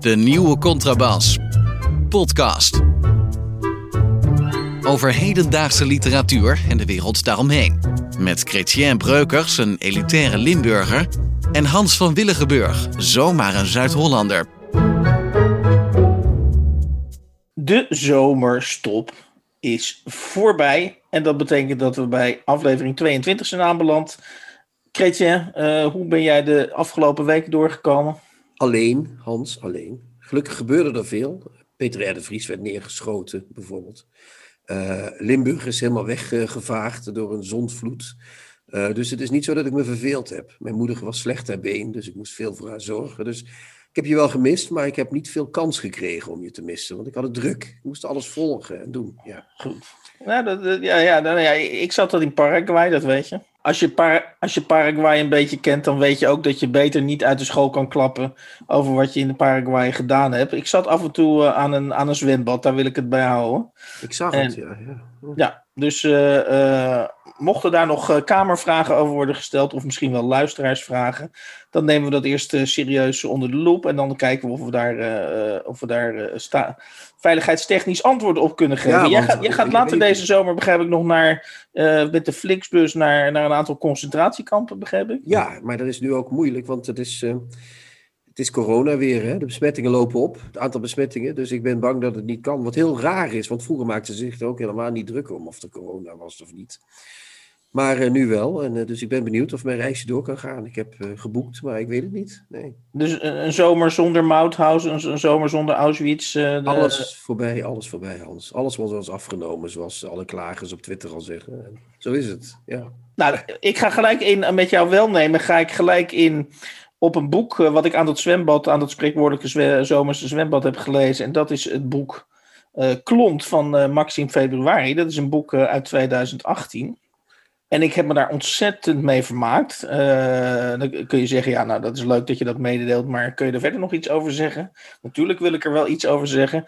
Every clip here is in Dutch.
De nieuwe Contrabas. Podcast. Over hedendaagse literatuur en de wereld daaromheen. Met Chrétien Breukers, een elitaire Limburger. En Hans van Willigenburg, zomaar een Zuid-Hollander. De zomerstop is voorbij. En dat betekent dat we bij aflevering 22 zijn aanbeland. Chrétien, uh, hoe ben jij de afgelopen weken doorgekomen? Alleen, Hans, alleen. Gelukkig gebeurde er veel. Peter R. de Vries werd neergeschoten, bijvoorbeeld. Uh, Limburg is helemaal weggevaagd door een zondvloed. Uh, dus het is niet zo dat ik me verveeld heb. Mijn moeder was slecht ter been, dus ik moest veel voor haar zorgen. Dus ik heb je wel gemist, maar ik heb niet veel kans gekregen om je te missen. Want ik had het druk. Ik moest alles volgen en doen. Ja. Goed. Nou, dat, ja, ja, nou, ja, ik zat al in Paraguay, dat weet je als je, Par als je Paraguay een beetje kent, dan weet je ook dat je beter niet uit de school kan klappen over wat je in de Paraguay gedaan hebt. Ik zat af en toe uh, aan, een, aan een zwembad, daar wil ik het bij houden. Ik zag en, het, ja. Ja, ja dus uh, uh, mochten daar nog kamervragen over worden gesteld, of misschien wel luisteraarsvragen, dan nemen we dat eerst serieus onder de loep en dan kijken we of we daar, of we daar veiligheidstechnisch antwoorden op kunnen geven. Ja, jij gaat, jij gaat later deze zomer, begrijp ik, nog naar, uh, met de Flixbus naar, naar een aantal concentratiekampen, begrijp ik? Ja, maar dat is nu ook moeilijk, want het is, het is corona weer. Hè? De besmettingen lopen op, het aantal besmettingen. Dus ik ben bang dat het niet kan. Wat heel raar is, want vroeger maakten ze zich er ook helemaal niet druk om of er corona was of niet. Maar uh, nu wel. En, uh, dus ik ben benieuwd of mijn reisje door kan gaan. Ik heb uh, geboekt, maar ik weet het niet. Nee. Dus een zomer zonder Mauthaus, een, een zomer zonder Auschwitz? De... Alles voorbij, alles voorbij, Hans. Alles was ons afgenomen, zoals alle klagers op Twitter al zeggen. En zo is het, ja. Nou, ik ga gelijk in, met jou wel nemen, ga ik gelijk in op een boek wat ik aan dat zwembad, aan dat spreekwoordelijke zomerse zwembad heb gelezen. En dat is het boek Klont van Maxime Februari. Dat is een boek uit 2018. En ik heb me daar ontzettend mee vermaakt. Uh, dan kun je zeggen, ja, nou, dat is leuk dat je dat mededeelt, maar kun je er verder nog iets over zeggen? Natuurlijk wil ik er wel iets over zeggen.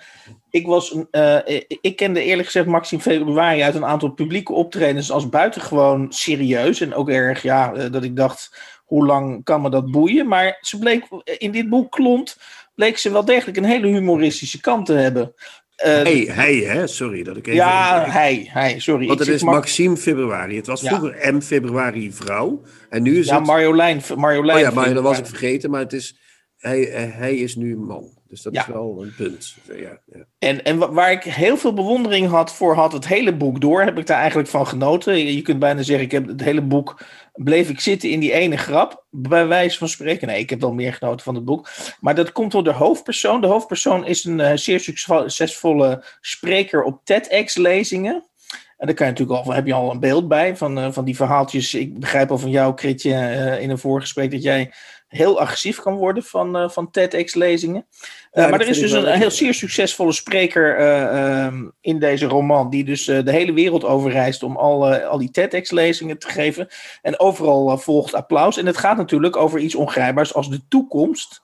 Ik, was, uh, ik kende eerlijk gezegd Maxime Februari uit een aantal publieke optredens als buitengewoon serieus. En ook erg, ja, uh, dat ik dacht, hoe lang kan me dat boeien? Maar ze bleek, in dit boek Klont, bleek ze wel degelijk een hele humoristische kant te hebben. Hij, hij, hè? Sorry dat ik even... Ja, hij, hij, sorry. Want het is Maxime Februari. Het was vroeger ja. M Februari vrouw. En nu is ja, het... Marjolein, Marjolein. Oh ja, maar dat was ik vergeten. Maar het is... Hij, hij is nu man. Dus dat ja. is wel een punt. Ja, ja. En, en waar ik heel veel bewondering had voor had het hele boek door, heb ik daar eigenlijk van genoten. Je kunt bijna zeggen, ik heb het hele boek, bleef ik zitten in die ene grap, bij wijze van spreken. Nee, ik heb wel meer genoten van het boek. Maar dat komt door de hoofdpersoon. De hoofdpersoon is een uh, zeer succesvolle spreker op TEDx-lezingen. En daar kan je natuurlijk al, heb je al een beeld bij van, uh, van die verhaaltjes. Ik begrijp al van jou, Kritje, uh, in een voorgesprek dat jij heel agressief kan worden van, van TEDx-lezingen. Ja, maar er is dus een, een heel zeer succesvolle spreker uh, um, in deze roman, die dus de hele wereld overreist om al, al die TEDx-lezingen te geven. En overal volgt applaus. En het gaat natuurlijk over iets ongrijpbaars als de toekomst.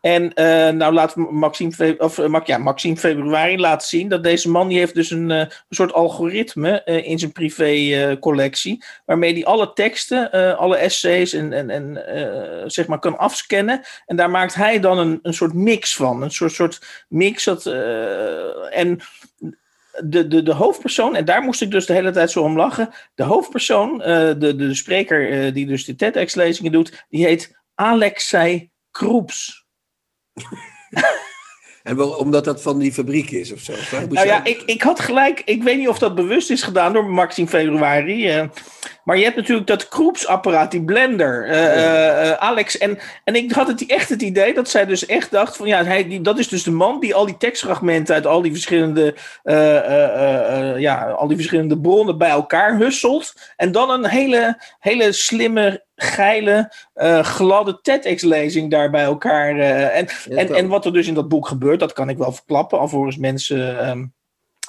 En uh, nou laat Maxime, of, uh, ja, Maxime Februari laten zien dat deze man die heeft dus een, een soort algoritme in zijn privé collectie. Waarmee hij alle teksten, alle essays en, en, en zeg maar kan afscannen. En daar maakt hij dan een, een soort mix van. Een soort, soort mix dat. en de, de, de hoofdpersoon, en daar moest ik dus de hele tijd zo om lachen. De hoofdpersoon, de, de, de spreker die dus de TEDx-lezingen doet, die heet Alexei Kroeps. en wel, omdat dat van die fabriek is of zo? Nou ja, ik, ik had gelijk, ik weet niet of dat bewust is gedaan door Maxime Februari. Uh, maar je hebt natuurlijk dat kroepsapparaat, die blender, uh, uh, Alex. En, en ik had het echt het idee dat zij dus echt dacht van ja, hij, die, dat is dus de man die al die tekstfragmenten uit al die verschillende, ja, al die verschillende bronnen bij elkaar husselt. En dan een hele, hele slimme geile, uh, gladde TEDx-lezing daar bij elkaar. Uh, en, en, en wat er dus in dat boek gebeurt, dat kan ik wel verklappen, alvorens mensen um,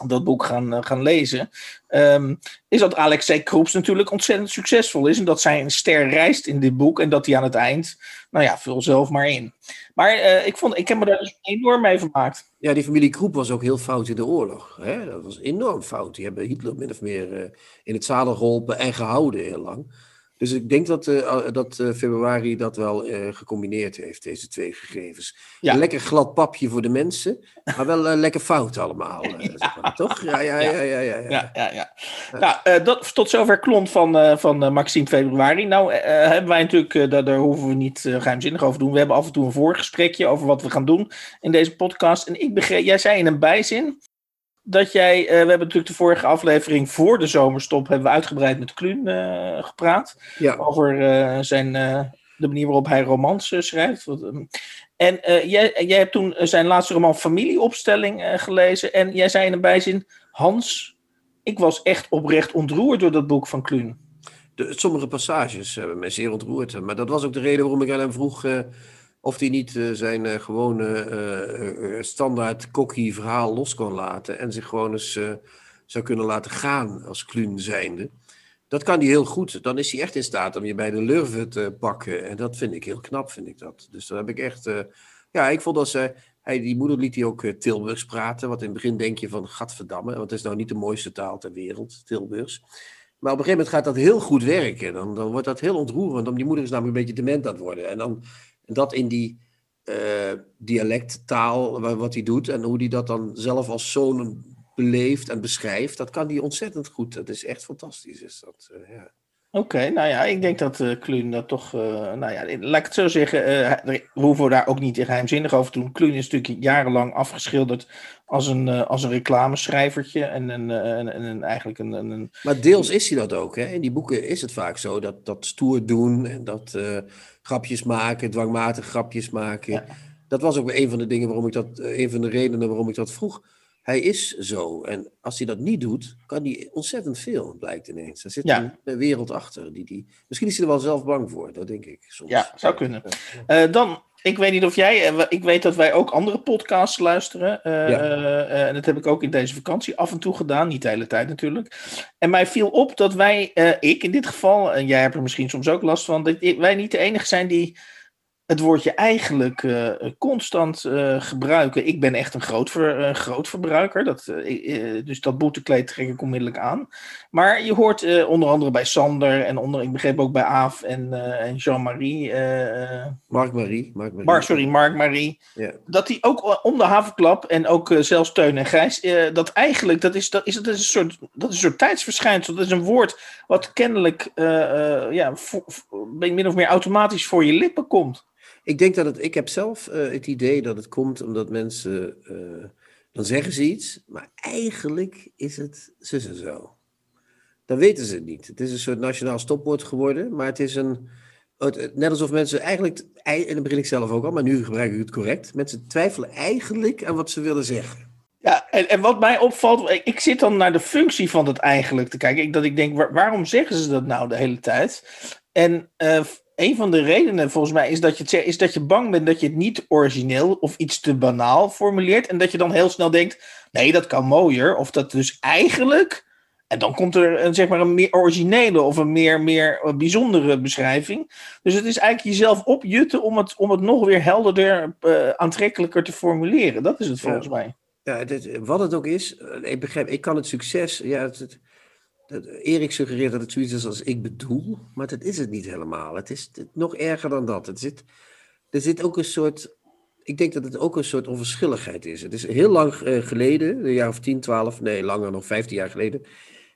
dat boek gaan, uh, gaan lezen. Um, is dat Alexei Kroeps natuurlijk ontzettend succesvol is. En dat zij een ster reist in dit boek. En dat hij aan het eind, nou ja, vul zelf maar in. Maar ik, vond, ik heb me daar dus enorm mee vermaakt. Ja, die familie Kroep was ook heel fout in de oorlog. Hè? Dat was enorm fout. Die hebben Hitler min of meer in het zadel geholpen en gehouden heel lang. Dus ik denk dat, uh, dat uh, februari dat wel gecombineerd heeft, deze twee gegevens. Ja. Een lekker glad papje voor de mensen, maar wel lekker fout allemaal. zeg maar, toch? Ja, ja, ja. ja, ja, ja. ja, ja, ja. Nou, dat, tot zover klont van, van Maxime Februari. Nou, hebben wij natuurlijk, daar, daar, hoeven we niet geheimzinnig over te doen. We hebben af en toe een voorgesprekje over wat we gaan doen in deze podcast. En ik begreep, jij zei in een bijzin dat jij, uh, we hebben natuurlijk de vorige aflevering voor de zomerstop hebben we uitgebreid met Kluun uh, gepraat. Ja. Over uh, zijn, de manier waarop hij romans schrijft. En jij, jij hebt toen zijn laatste roman Familieopstelling gelezen. En jij zei in een bijzin, Hans, ik was echt oprecht ontroerd door dat boek van Kluun. Sommige passages hebben mij zeer ontroerd. Maar dat was ook de reden waarom ik aan hem vroeg of hij niet uh, zijn uh, gewone uh, standaard kokkie verhaal los kon laten. En zich gewoon eens zou kunnen laten gaan als Kluun zijnde. Dat kan hij heel goed. Dan is hij echt in staat om je bij de lurven te pakken. En dat vind ik heel knap, vind ik dat. Dus daar heb ik echt... ja, ik vond dat ze... Die moeder liet hij ook Tilburgs praten. Wat in het begin denk je van, gadverdamme. Want het is nou niet de mooiste taal ter wereld, Tilburgs. Maar op een gegeven moment gaat dat heel goed werken. Dan, dan wordt dat heel ontroerend. Want die moeder is namelijk een beetje dement aan het worden. En dan dat in die uh, dialecttaal, wat hij doet en hoe hij dat dan zelf als zoon beleeft en beschrijft, dat kan hij ontzettend goed. Dat is echt fantastisch. Is dat, uh, ja. Oké, nou ja, ik denk dat uh, Kluun dat toch, uh, nou ja, laat ik het zo zeggen, uh, we hoeven daar ook niet geheimzinnig over te doen. Kluun is natuurlijk jarenlang afgeschilderd als een, als een reclameschrijvertje en, en, en, en eigenlijk een, een, Maar deels is hij dat ook, hè? In die boeken is het vaak zo, dat, dat stoer doen en dat grapjes maken, dwangmatig grapjes maken. Dat was ook een van de dingen waarom ik dat, een van de redenen waarom ik dat vroeg hij is zo. En als hij dat niet doet, kan hij ontzettend veel, blijkt ineens. Er zit een wereld achter. Die, die, misschien is hij er wel zelf bang voor, dat denk ik soms. Ja, zou kunnen. Uh, dan, ik weet niet of jij, eh, ik weet dat wij ook andere podcasts luisteren. Uh, uh, en dat heb ik ook in deze vakantie af en toe gedaan, niet de hele tijd natuurlijk. En mij viel op dat wij, ik in dit geval, en jij hebt er misschien soms ook last van, dat wij niet de enige zijn die het woordje eigenlijk uh, constant uh, gebruiken. Ik ben echt een groot, ver, uh, groot verbruiker, dat, dus dat boetekleed trek ik onmiddellijk aan. Maar je hoort onder andere bij Sander en onder, ik begreep ook bij Aaf en, en Jean-Marie. Marc-Marie. Marc, Marc sorry, Marc-Marie. Yeah. Dat die ook om de havenklap en ook zelfs Teun en Gijs, dat eigenlijk, dat is, dat, is, dat, is een soort, dat is een soort tijdsverschijnsel. Dat is een woord wat kennelijk ja, voor, min of meer automatisch voor je lippen komt. Ik denk dat het, ik heb zelf uh, het idee dat het komt omdat mensen, uh, dan zeggen ze iets, maar eigenlijk is het zus en zo. Dan weten ze het niet. Het is een soort nationaal stopwoord geworden, maar het is een, net alsof mensen eigenlijk, en dan begin ik zelf ook al, maar nu gebruik ik het correct, mensen twijfelen eigenlijk aan wat ze willen zeggen. Ja, en, en wat mij opvalt, ik zit dan naar de functie van dat eigenlijk te kijken. Ik, dat ik denk, waarom zeggen ze dat nou de hele tijd? En uh, een van de redenen volgens mij is dat, je het, is dat je bang bent dat je het niet origineel of iets te banaal formuleert. En dat je dan heel snel denkt: nee, dat kan mooier. Of dat dus eigenlijk. En dan komt er een, zeg maar een meer originele of een meer, meer bijzondere beschrijving. Dus het is eigenlijk jezelf opjutten om het, om het nog weer helderder, uh, aantrekkelijker te formuleren. Dat is het volgens mij. Ja, wat het ook is, eh, ik begrijp, ik kan het succes. Ja, het, Erik suggereert dat het zoiets is als ik bedoel, maar dat is het niet helemaal. Het is nog erger dan dat. Het zit, er zit ook een soort, ik denk dat het ook een soort onverschilligheid is. Het is heel lang eh, geleden, een jaar of 10, 12, nee, langer nog 15 jaar geleden. Een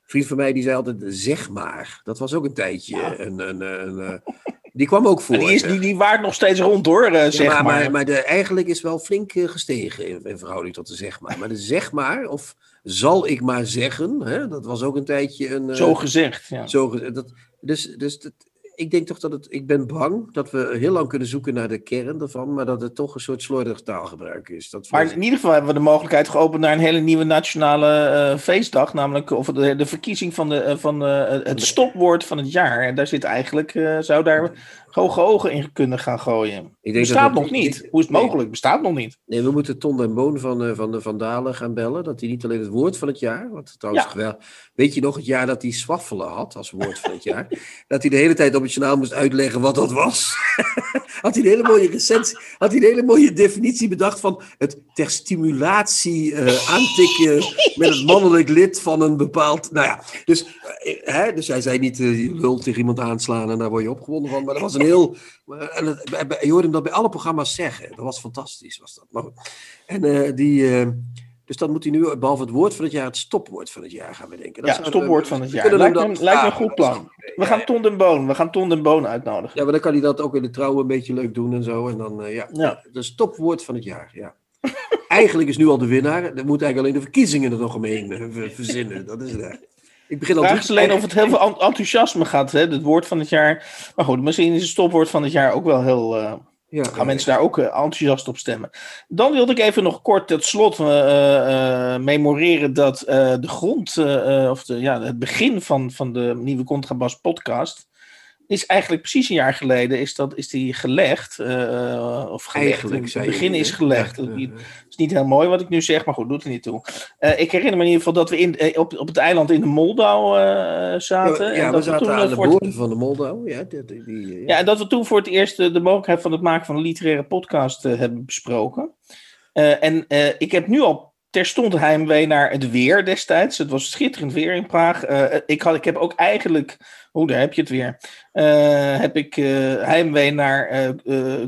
vriend van mij die zei altijd zeg maar. Dat was ook een tijdje een, een, een, een eh, die kwam ook voor. Die, is, die, die waart nog steeds rond hoor, uh, zeg maar. Maar, maar, de, eigenlijk is wel flink gestegen in, in verhouding tot de zeg maar. Maar de zeg maar, of zal ik maar zeggen. Hè? Dat was ook een tijdje een. Eh, zo gezegd, ja. Zo gezegd. Dat, dus dus dat, ik denk toch dat het. Ik ben bang dat we heel lang kunnen zoeken naar de kern ervan, maar dat het toch een soort slordig taalgebruik is. Dat maar in ieder geval hebben we de mogelijkheid geopend naar een hele nieuwe nationale uh, feestdag, namelijk of de, de verkiezing van, de, uh, van het stopwoord van het jaar. En daar zit eigenlijk, zou daar hoge ogen in kunnen gaan gooien. Ik denk Bestaat dat nog niet. Hoe is het mogelijk? Bestaat nog niet. Nee, we moeten Ton en Boon van, uh, van de Vandalen gaan bellen. Dat hij niet alleen het woord van het jaar. Wat trouwens wel. Weet je nog het jaar dat hij swaffelen had als woord van het jaar? dat hij de hele tijd op het journaal moest uitleggen wat dat was. had hij een hele mooie recensie, had hij een hele mooie definitie bedacht van het ter stimulatie uh, aantikken met het mannelijk lid van een bepaald, nou ja, dus, uh, hè, dus hij zei niet, je lult tegen iemand aanslaan en daar word je opgewonden van, maar dat was een heel, en het, je hoorde hem dat bij alle programma's zeggen, dat was fantastisch, was dat. Maar, en die dus dan moet hij nu, behalve het woord van het jaar, het stopwoord van het jaar gaan bedenken. Dat ja, stopwoord van het jaar. Lijkt, me, lijkt me een goed plan. We gaan Ton den Boon, we gaan Ton den Boon uitnodigen. Ja, maar dan kan hij dat ook in de trouwen een beetje leuk doen en zo. En dan, uh, ja, ja. het stopwoord van het jaar, ja. eigenlijk is nu al de winnaar. Dan moet eigenlijk alleen de verkiezingen er nog omheen verzinnen. Dat is het Ik begin al Vraag is alleen of het heel veel enthousiasme gaat, hè? het woord van het jaar. Maar goed, misschien is het stopwoord van het jaar ook wel heel... Uh, ja, gaan mensen daar ook uh, enthousiast op stemmen. Dan wilde ik even nog kort tot slot uh, uh, memoreren dat de grond, of de, ja, het begin van, van de nieuwe Contrabas podcast, is eigenlijk precies een jaar geleden is, dat, is die gelegd. Uh, of gelegd. Eigenlijk, het begin is gelegd. Het is niet heel mooi wat ik nu zeg, maar goed, doet er niet toe. Uh, ik herinner me in ieder geval dat we in, op, op het eiland in de Moldau uh, zaten. Ja, en ja dat we, zaten toen aan de boorden van de Moldau. Ja, die, die, ja. ja, en dat we toen voor het eerst de mogelijkheid van het maken van een literaire podcast hebben besproken. en ik heb nu al terstond heimwee naar het weer destijds. Het was schitterend weer in Praag. ik, had, ik heb ook eigenlijk Oeh, daar heb je het weer. Uh, heb ik uh, heimwee naar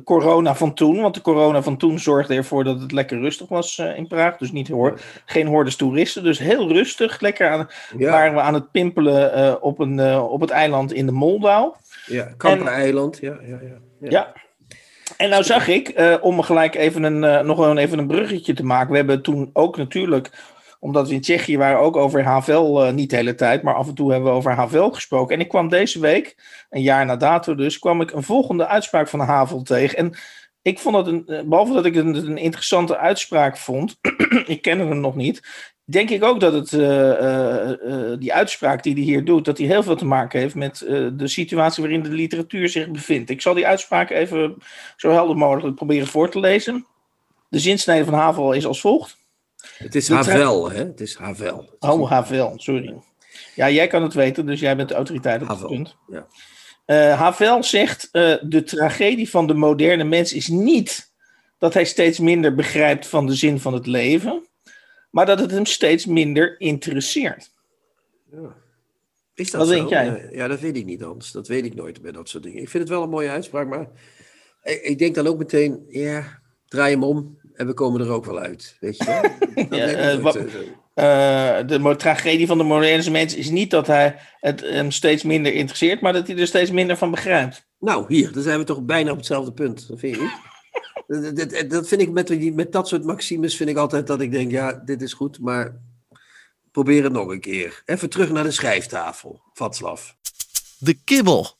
corona van toen. Want de corona van toen zorgde ervoor dat het lekker rustig was in Praag. Dus niet hoor, geen hordes toeristen. Dus heel rustig. Lekker aan, waren we aan het pimpelen op, een, op het eiland in de Moldau. Ja, Kampen-eiland. Ja, ja, ja, ja. ja. En nou zag ik, om gelijk even een, nog even een bruggetje te maken. We hebben toen ook natuurlijk omdat we in Tsjechië waren ook over Havel, uh, niet de hele tijd, maar af en toe hebben we over Havel gesproken. En ik kwam deze week, een jaar na dato dus, kwam ik een volgende uitspraak van Havel tegen. En ik vond het, een, eh, behalve dat ik het een, interessante uitspraak vond, ik ken hem nog niet, denk ik ook dat het, uh, uh, die uitspraak die hij hier doet, dat die heel veel te maken heeft met de situatie waarin de literatuur zich bevindt. Ik zal die uitspraak even zo helder mogelijk proberen voor te lezen. De zinsnede van Havel is als volgt. Het is Havel, hè? Het is Havel. Oh, Havel, sorry. Ja, jij kan het weten, dus jij bent de autoriteit op het punt. Ja. Uh, Havel zegt: uh, De tragedie van de moderne mens is niet dat hij steeds minder begrijpt van de zin van het leven, maar dat het hem steeds minder interesseert. Ja. Is dat Wat zo? denk jij? Ja, dat weet ik niet anders. Dat weet ik nooit bij dat soort dingen. Ik vind het wel een mooie uitspraak, maar ik, ik denk dan ook meteen: ja, draai hem om en we komen er ook wel uit, weet je ja, uh, wat, uh, de tragedie van de moderne mens is niet dat hij het hem steeds minder interesseert, maar dat hij er steeds minder van begrijpt. Nou, hier, dan zijn we toch bijna op hetzelfde punt, vind je niet? Dat, vind ik met, met dat soort maximes vind ik altijd dat ik denk, ja, dit is goed, maar probeer het nog een keer. Even terug naar de schrijftafel, Vatslav. De kibbel.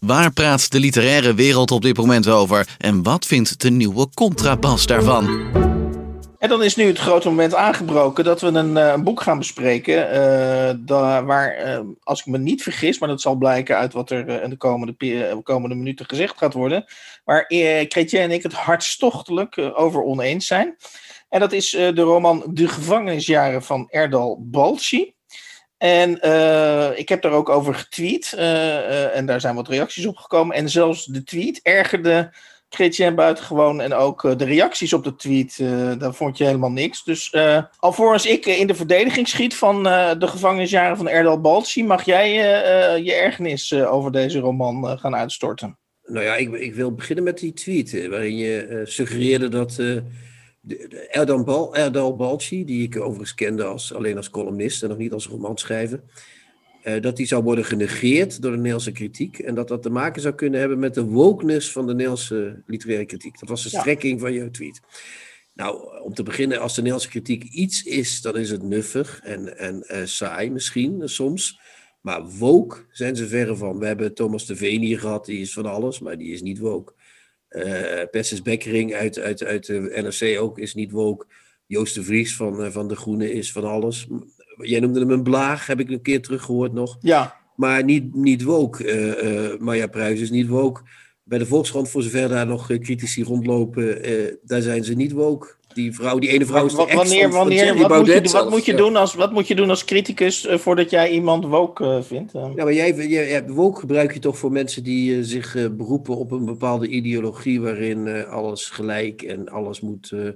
Waar praat de literaire wereld op dit moment over en wat vindt de nieuwe contrabas daarvan? En dan is nu het grote moment aangebroken dat we een, een boek gaan bespreken. Uh, waar, uh, als ik me niet vergis, maar dat zal blijken uit wat er in de komende, komende minuten gezegd gaat worden. Waar Chrétien en ik het hartstochtelijk over oneens zijn. En dat is de roman De gevangenisjaren van Erdal Balci. En ik heb daar ook over getweet. En daar zijn wat reacties op gekomen. En zelfs de tweet ergerde Chrétien buitengewoon. En ook de reacties op de tweet, daar vond je helemaal niks. Dus alvorens ik in de verdediging schiet van de gevangenisjaren van Erdal Balci... mag jij je ergernis over deze roman gaan uitstorten? Nou ja, ik, ik, wil beginnen met die tweet. waarin je suggereerde dat Erdal, Bal, Erdal Balci, die ik overigens kende als, alleen als columnist en nog niet als romanschrijver, uh, dat die zou worden genegeerd door de Nederlandse kritiek. En dat dat te maken zou kunnen hebben met de wokeness van de Nederlandse literaire kritiek. Dat was de strekking van jouw tweet. Nou, om te beginnen, als de Nederlandse kritiek iets is, dan is het nuffig en, en uh, saai misschien soms. Maar woke zijn ze verre van. We hebben Thomas de Veen hier gehad, die is van alles, maar die is niet woke. Uh, Persis Bekkering uit, uit, uit de NRC ook is niet woke. Joost de Vries van, van De Groene is van alles. Jij noemde hem een blaag, heb ik een keer teruggehoord nog. Ja. Maar niet, niet woke. Uh, Maya Pruis is niet woke. Bij de Volkskrant, voor zover daar nog critici rondlopen, daar zijn ze niet woke. die vrouw, die ene vrouw is de Wa- ex wanneer, wanneer, wat, moet je, wat, zelfs, moet je ja. doen als, wat moet je doen als criticus eh, voordat jij iemand woke eh, vindt? Eh, Ja, maar jij, jij, jij- woke gebruik je toch voor mensen die eh, zich eh, beroepen op een bepaalde ideologie waarin eh, alles gelijk en alles moet eh,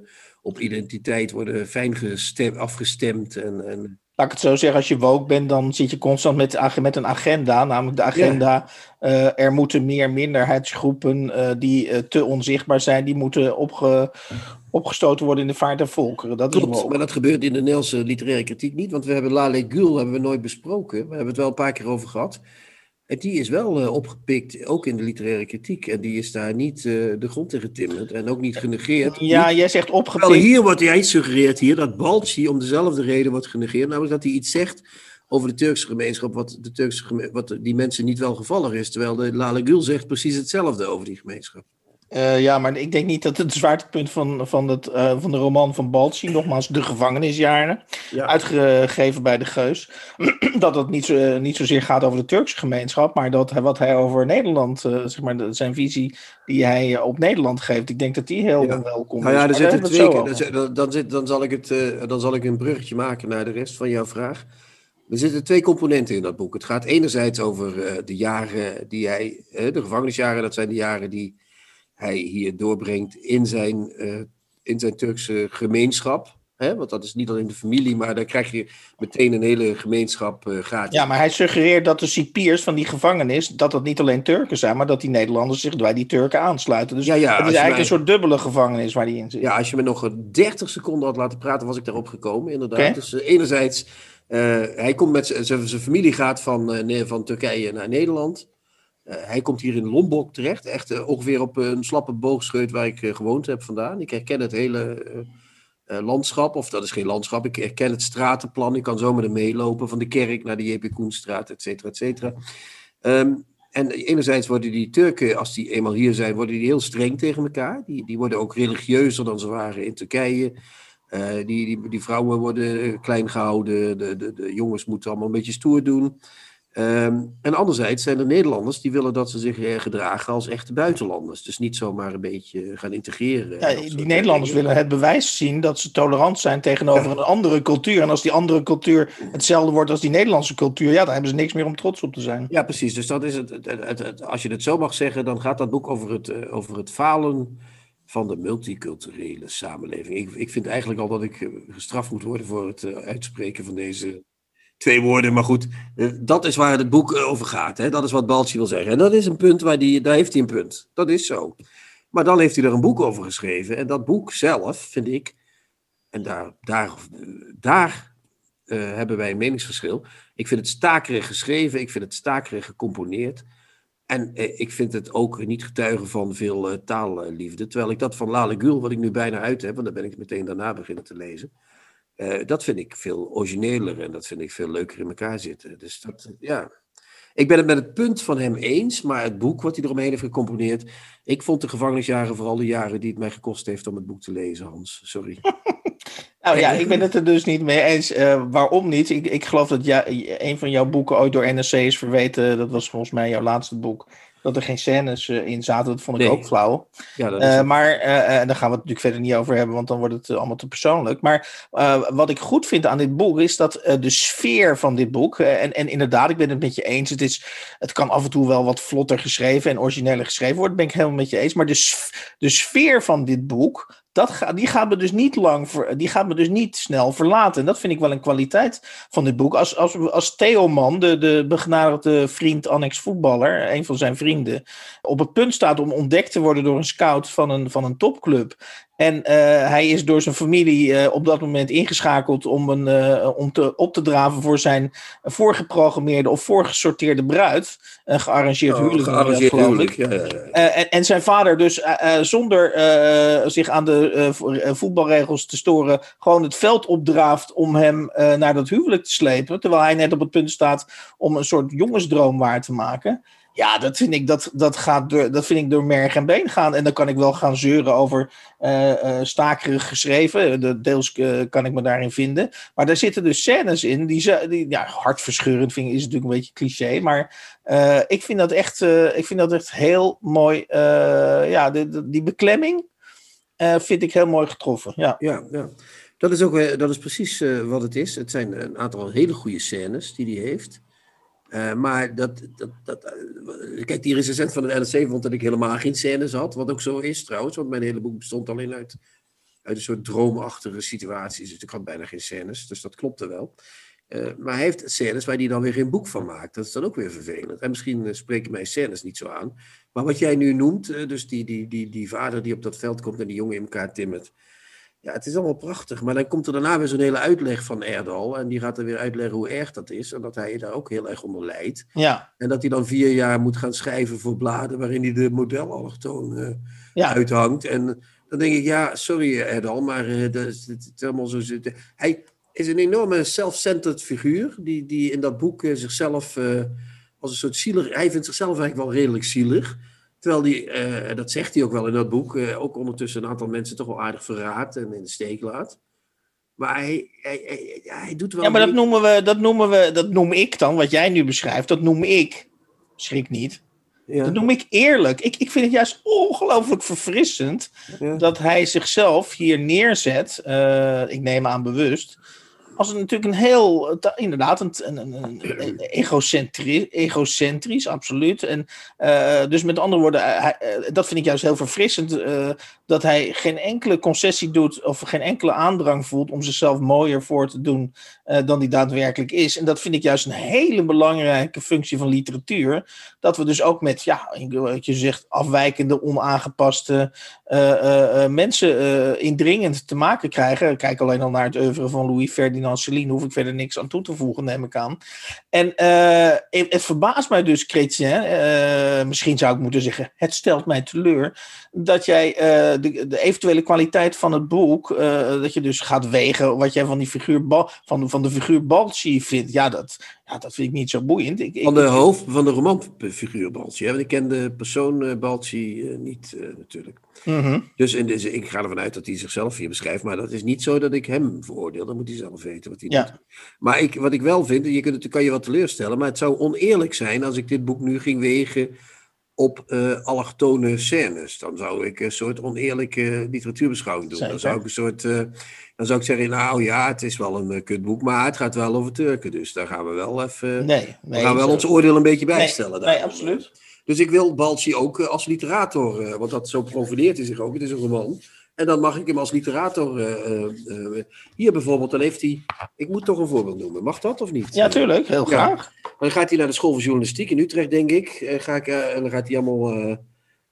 op identiteit worden fijn gestem, afgestemd. En, en, Laat ik het zo zeggen, als je woke bent, dan zit je constant met, een agenda. Namelijk de agenda, eh, er moeten meer minderheidsgroepen eh, die eh, te onzichtbaar zijn, die moeten opge, opgestoten worden in de vaart der volkeren. Dat is klopt, woke. maar dat gebeurt in de Nederlandse literaire kritiek niet, want we hebben Lale Gül hebben we nooit besproken. We hebben het wel een paar keer over gehad. En die is wel eh, opgepikt, ook in de literaire kritiek. En die is daar niet eh, de grond in getimmerd en ook niet genegeerd. Ja, jij zegt Wel, opgepikt. hier wordt hij suggereert hier dat Balci om dezelfde reden wordt genegeerd. Namelijk dat hij iets zegt over de Turkse gemeenschap, wat, de Turkse geme- wat die mensen niet wel gevallig is. Terwijl de Lale Gül zegt precies hetzelfde over die gemeenschap. Eh, ja, maar ik denk niet dat het zwaartepunt van, van, het, eh, van de roman van Balci, nogmaals de gevangenisjaren, Ja. uitgegeven bij de Geus, dat het niet, zo, niet zozeer gaat over de Turkse gemeenschap, maar dat wat hij over Nederland, eh, zeg maar, zijn visie die hij eh, op Nederland geeft, ik denk dat die heel Ja. welkom Nou ja, is. er zitten twee keer. dan Dan, zit, dan, zal ik het, eh, dan zal ik een bruggetje maken naar de rest van jouw vraag. Er zitten twee componenten in dat boek. Het gaat enerzijds over eh, de jaren die hij, eh, de gevangenisjaren, dat zijn de jaren die hij hier doorbrengt in zijn, eh, in zijn Turkse gemeenschap. Hè? Want dat is niet alleen de familie, maar daar krijg je meteen een hele gemeenschap gratis. Ja, maar hij suggereert dat de cipiers van die gevangenis, dat dat niet alleen Turken zijn, maar dat die Nederlanders zich bij die Turken aansluiten. Dus Ja, ja, het is eigenlijk mij- een soort dubbele gevangenis waar die in zit. Ja, als je me nog 30 seconden had laten praten, was ik daarop gekomen, inderdaad. Dus eh, enerzijds, hij komt met zijn familie gaat van, van Turkije naar Nederland. Eh, hij komt hier in Lombok terecht, echt eh, ongeveer op een slappe boogscheut waar ik eh, gewoond heb vandaan. Ik herken het hele eh, eh, landschap, of dat is geen landschap, ik herken het stratenplan. Ik kan zo met hem meelopen van de kerk naar de J.P. Koenstraat, et cetera, et cetera. Ehm, en enerzijds worden die Turken, als die eenmaal hier zijn, worden die heel streng tegen elkaar. Die, die worden ook religieuzer dan ze waren in Turkije. Eh, die, die, die vrouwen worden eh, klein gehouden, de, de, de jongens moeten allemaal een beetje stoer doen. Ehm, en anderzijds zijn er Nederlanders die willen dat ze zich eh, gedragen als echte buitenlanders. Dus niet zomaar een beetje gaan integreren. Ja, die Nederlanders dingen. willen het bewijs zien dat ze tolerant zijn tegenover een andere cultuur. En als die andere cultuur hetzelfde wordt als die Nederlandse cultuur, ja, dan hebben ze niks meer om trots op te zijn. Ja, precies. Dus dat is het, het, het- als je het zo mag zeggen, dan gaat dat boek over het, eh, over het falen van de multiculturele samenleving. Ik, ik vind eigenlijk al dat ik eh, gestraft moet worden voor het uitspreken van deze twee woorden. Maar goed, eh, dat is waar het boek eh, over gaat. Hè? Dat is wat Balci wil zeggen. En dat is een punt waar die, daar heeft hij een punt. Dat is zo. Maar dan heeft hij er een boek over geschreven. En dat boek zelf, vind ik, en daar, daar, daar eh, hebben wij een meningsverschil. Ik vind het stakerig geschreven, ik vind het stakerig gecomponeerd. En ik vind het ook niet getuigen van veel taalliefde. Terwijl ik dat van Lale Gül, wat ik nu bijna uit heb, want dan ben ik meteen daarna beginnen te lezen. Eh, dat vind ik veel origineler en dat vind ik veel leuker in elkaar zitten. Dus dat, ja. Ik ben het met het punt van hem eens, maar het boek wat hij eromheen heeft gecomponeerd. Ik vond de gevangenisjaren vooral de jaren die het mij gekost heeft om het boek te lezen, Hans. Sorry. Nou ja, ik ben het er dus niet mee eens. Eh, waarom niet? Ik, ik geloof dat ja, een van jouw boeken ooit door NRC is verweten. Dat was volgens mij jouw laatste boek. Dat er geen scènes eh, in zaten. Dat vond ik Nee. ook flauw. Ja, dat is Eh, het. maar eh, daar gaan we het natuurlijk verder niet over hebben, want dan wordt het allemaal te persoonlijk. Maar wat ik goed vind aan dit boek is dat de sfeer van dit boek, en, en inderdaad, ik ben het met je eens, het, is, het kan af en toe wel wat vlotter geschreven en origineler geschreven worden, ben ik helemaal met je eens. Maar de, de sfeer van dit boek, dat die, gaat me dus niet lang die gaat me dus niet snel verlaten. En dat vind ik wel een kwaliteit van dit boek. Als, als, als Theo Man, de, de vriend, annex voetballer, een van zijn vrienden, op het punt staat om ontdekt te worden door een scout van een, van een topclub. En eh, hij is door zijn familie eh, op dat moment ingeschakeld om, een, eh, om te, op te draven voor zijn voorgeprogrammeerde of voorgesorteerde bruid. Een gearrangeerd Oh, huwelijk. gearrangeerd geloof huwelijk. ik. Ja, ja, ja. En, en zijn vader dus zonder zich aan de vo- voetbalregels te storen, gewoon het veld opdraaft om hem naar dat huwelijk te slepen. Terwijl hij net op het punt staat om een soort jongensdroom waar te maken. Ja, dat vind ik, dat, dat gaat door, dat vind ik door merg en been gaan. En dan kan ik wel gaan zeuren over eh, stakerig geschreven. De, deels eh, kan ik me daarin vinden. Maar daar zitten dus scènes in die, die ja, hartverscheurend vind is natuurlijk een beetje cliché. Maar ik, vind dat echt, ik vind dat echt heel mooi. ja, die beklemming. vind ik heel mooi getroffen. Ja, ja, ja. Dat is ook dat is precies wat het is. Het zijn een aantal hele goede scènes die hij heeft. Maar dat, dat, dat, kijk, die recensent van de NRC vond dat ik helemaal geen scènes had. Wat ook zo is trouwens, want mijn hele boek bestond alleen uit, uit een soort droomachtige situaties. Dus ik had bijna geen scènes, dus dat klopte wel. Uh, maar hij heeft scènes waar hij dan weer geen boek van maakt. Dat is dan ook weer vervelend. En misschien uh, spreken mij scènes niet zo aan. Maar wat jij nu noemt, uh, dus die, die, die, die vader die op dat veld komt en die jongen in elkaar timmert. Ja, het is allemaal prachtig. Maar dan komt er daarna weer zo'n hele uitleg van Erdal. En die gaat er weer uitleggen hoe erg dat is. En dat hij daar ook heel erg onder lijdt. Ja. En dat hij dan vier jaar moet gaan schrijven voor bladen waarin hij de modelallochtoon ja. uithangt. En dan denk ik, ja, sorry Erdal, maar dat is, het is helemaal zo. Hij, is een enorme self-centered figuur. Die, die in dat boek uh, zichzelf uh, als een soort zielig. Hij vindt zichzelf eigenlijk wel redelijk zielig. Terwijl die, uh, dat zegt hij ook wel in dat boek, ook ondertussen een aantal mensen toch wel aardig verraadt en in de steek laat. Maar hij, hij, hij, hij doet wel. Ja, maar dat noemen, we, dat noemen we, dat noem ik dan, wat jij nu beschrijft, dat noem ik. Schrik niet. Ja. Dat noem ik eerlijk. Ik, ik vind het juist ongelooflijk verfrissend ja. dat hij zichzelf hier neerzet. ik neem aan bewust als het natuurlijk een heel, inderdaad, een, een, een egocentrisch, egocentrisch, absoluut. En uh, dus met andere woorden, hij, dat vind ik juist heel verfrissend, uh, dat hij geen enkele concessie doet of geen enkele aandrang voelt om zichzelf mooier voor te doen uh, dan die daadwerkelijk is. En dat vind ik juist een hele belangrijke functie van literatuur. Dat we dus ook met, ja, wat je zegt, afwijkende, onaangepaste mensen indringend te maken krijgen. Kijk alleen al naar het oeuvre van Louis Ferdinand Celine, hoef ik verder niks aan toe te voegen, neem ik aan. En uh, het, verbaast mij dus, Chrétien, uh, misschien zou ik moeten zeggen, het stelt mij teleur, dat jij uh, de, de, eventuele kwaliteit van het boek, dat je dus gaat wegen wat jij van, die figuur, van, van de figuur Balci vindt. Ja dat, ja, dat vind ik niet zo boeiend. Ik, van de hoofd van de romanfiguur Balci. Want ik ken de persoon Balci niet natuurlijk. Mm -hmm. Dus in deze, ik ga ervan uit dat hij zichzelf hier beschrijft. Maar dat is niet zo dat ik hem veroordeel. Dan moet hij zelf weten wat hij ja. doet. Maar ik, wat ik wel vind, je kunt het, kan je wat teleurstellen. Maar het zou oneerlijk zijn als ik dit boek nu ging wegen op uh, allochtone scènes. Dan zou ik een soort oneerlijke literatuurbeschouwing doen. Dan zou ik een soort. Uh, dan zou ik zeggen, nou ja, het is wel een uh, kutboek, maar het gaat wel over Turken. Dus daar gaan we wel even. Nee, nee, we gaan wel ons oordeel een beetje bijstellen. Nee, nee absoluut. Dus ik wil Balci ook als literator, want dat zo profileert hij zich ook. Het is een roman. En dan mag ik hem als literator. Uh, uh, hier bijvoorbeeld, dan heeft hij. Ik moet toch een voorbeeld noemen. Mag dat of niet? Ja, tuurlijk, heel graag. Ja. Dan gaat hij naar de school van journalistiek in Utrecht, denk ik. ga ik en dan gaat hij allemaal. dan,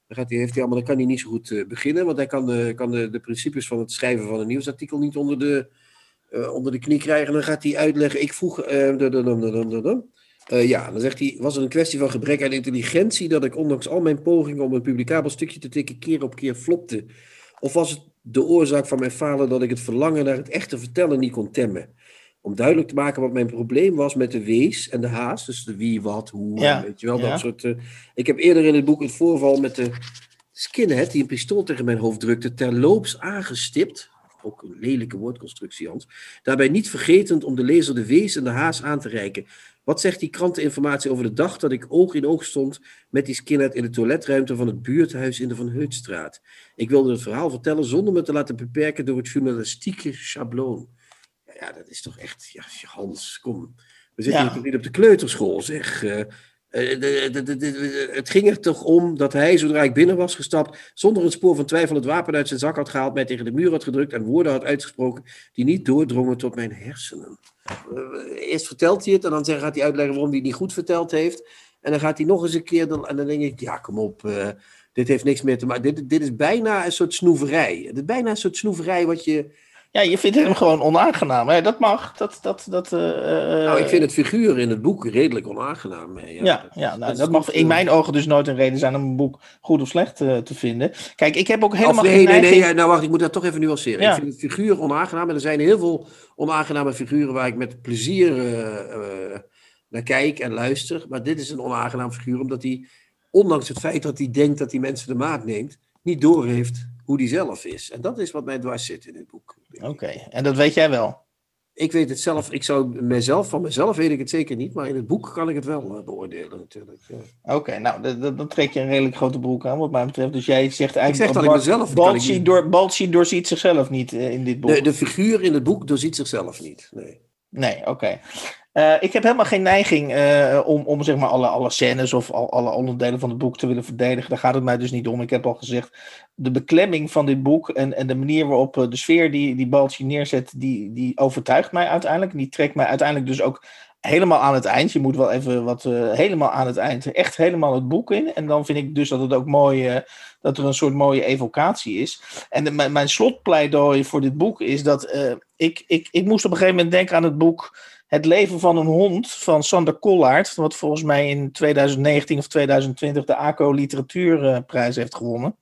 gaat hij, heeft hij allemaal, dan kan hij niet zo goed beginnen, want hij kan, de, kan de, de principes van het schrijven van een nieuwsartikel niet onder de, onder de knie krijgen. En dan gaat hij uitleggen. Ik vroeg. Uh, ja, dan zegt hij, was het een kwestie van gebrek aan intelligentie dat ik ondanks al mijn pogingen om een publicabel stukje te tikken keer op keer flopte? Of was het de oorzaak van mijn falen dat ik het verlangen naar het echte vertellen niet kon temmen? Om duidelijk te maken wat mijn probleem was met de wees en de haast. Dus de wie, wat, hoe, ja, weet je wel, ja. dat soort... Uh, ik heb eerder in het boek het voorval met de skinhead die een pistool tegen mijn hoofd drukte, terloops aangestipt. Ook een lelijke woordconstructie, Hans. Daarbij niet vergetend om de lezer de wees en de haas aan te reiken. Wat zegt die kranteninformatie over de dag dat ik oog in oog stond met die skinhead in de toiletruimte van het buurthuis in de Van Heutstraat? Ik wilde het verhaal vertellen zonder me te laten beperken door het journalistieke schabloon. Ja, dat is toch echt, ja, Hans, kom. We zitten Ja. hier toch niet op de kleuterschool, zeg. Eh, eh, het ging er toch om dat hij, zodra ik binnen was gestapt, zonder een spoor van twijfel het wapen uit zijn zak had gehaald, mij tegen de muur had gedrukt en woorden had uitgesproken die niet doordrongen tot mijn hersenen. Eh, eerst vertelt hij het en dan gaat hij uitleggen waarom hij het niet goed verteld heeft. En dan gaat hij nog eens een keer, dan, en dan denk ik, ja kom op, dit heeft niks meer te maken. Dit, dit is bijna een soort snoeverij. Het is bijna een soort snoeverij wat je... Ja, je vindt hem gewoon onaangenaam. Hè? Dat mag. Dat, dat, dat, eh, nou, ik vind het figuur in het boek redelijk onaangenaam. eh, Ja, ja, nou, is dat mag in eh. mijn ogen dus nooit een reden zijn om een boek goed of slecht eh, te vinden. Kijk, ik heb ook helemaal Of nee, geen nee, nee, neiging- ja, nou wacht, ik moet dat toch even nuanceren. Ja. Ik vind het figuur onaangenaam en er zijn heel veel onaangename figuren waar ik met plezier eh, eh, naar kijk en luister. Maar dit is een onaangenaam figuur omdat hij, ondanks het feit dat hij denkt dat hij mensen de maat neemt, niet doorheeft hoe hij zelf is. En dat is wat mij dwars zit in dit boek. Oké, en dat weet jij wel. Ik weet het zelf, ik zou mezelf, van mezelf weet ik het zeker niet, maar in het boek kan ik het wel uh, beoordelen natuurlijk. Ja. Oké, nou, dan trek je een redelijk grote broek aan wat mij betreft. Dus jij zegt eigenlijk... Ik zeg dat ik mezelf... Balci, ik... door, Balci doorziet zichzelf niet uh, in dit boek. De, de figuur in het boek doorziet zichzelf niet, nee. Nee, oké. Okay. Uh, ik heb helemaal geen neiging uh, om, om zeg maar alle, alle scènes of al, alle onderdelen van het boek te willen verdedigen. Daar gaat het mij dus niet om. Ik heb al gezegd, de beklemming van dit boek en, en de manier waarop uh, de sfeer die, die Balci neerzet, die, die overtuigt mij uiteindelijk. Die trekt mij uiteindelijk dus ook helemaal aan het eind. Je moet wel even wat helemaal aan het eind, echt helemaal het boek in. En dan vind ik dus dat het ook mooi, dat er een soort mooie evocatie is. En mijn, mijn slotpleidooi voor dit boek is dat ik, ik, ik moest op een gegeven moment denken aan het boek het leven van een hond van Sander Kollaert, wat volgens mij in 2019 of 2020 de ACO Literatuurprijs heeft gewonnen.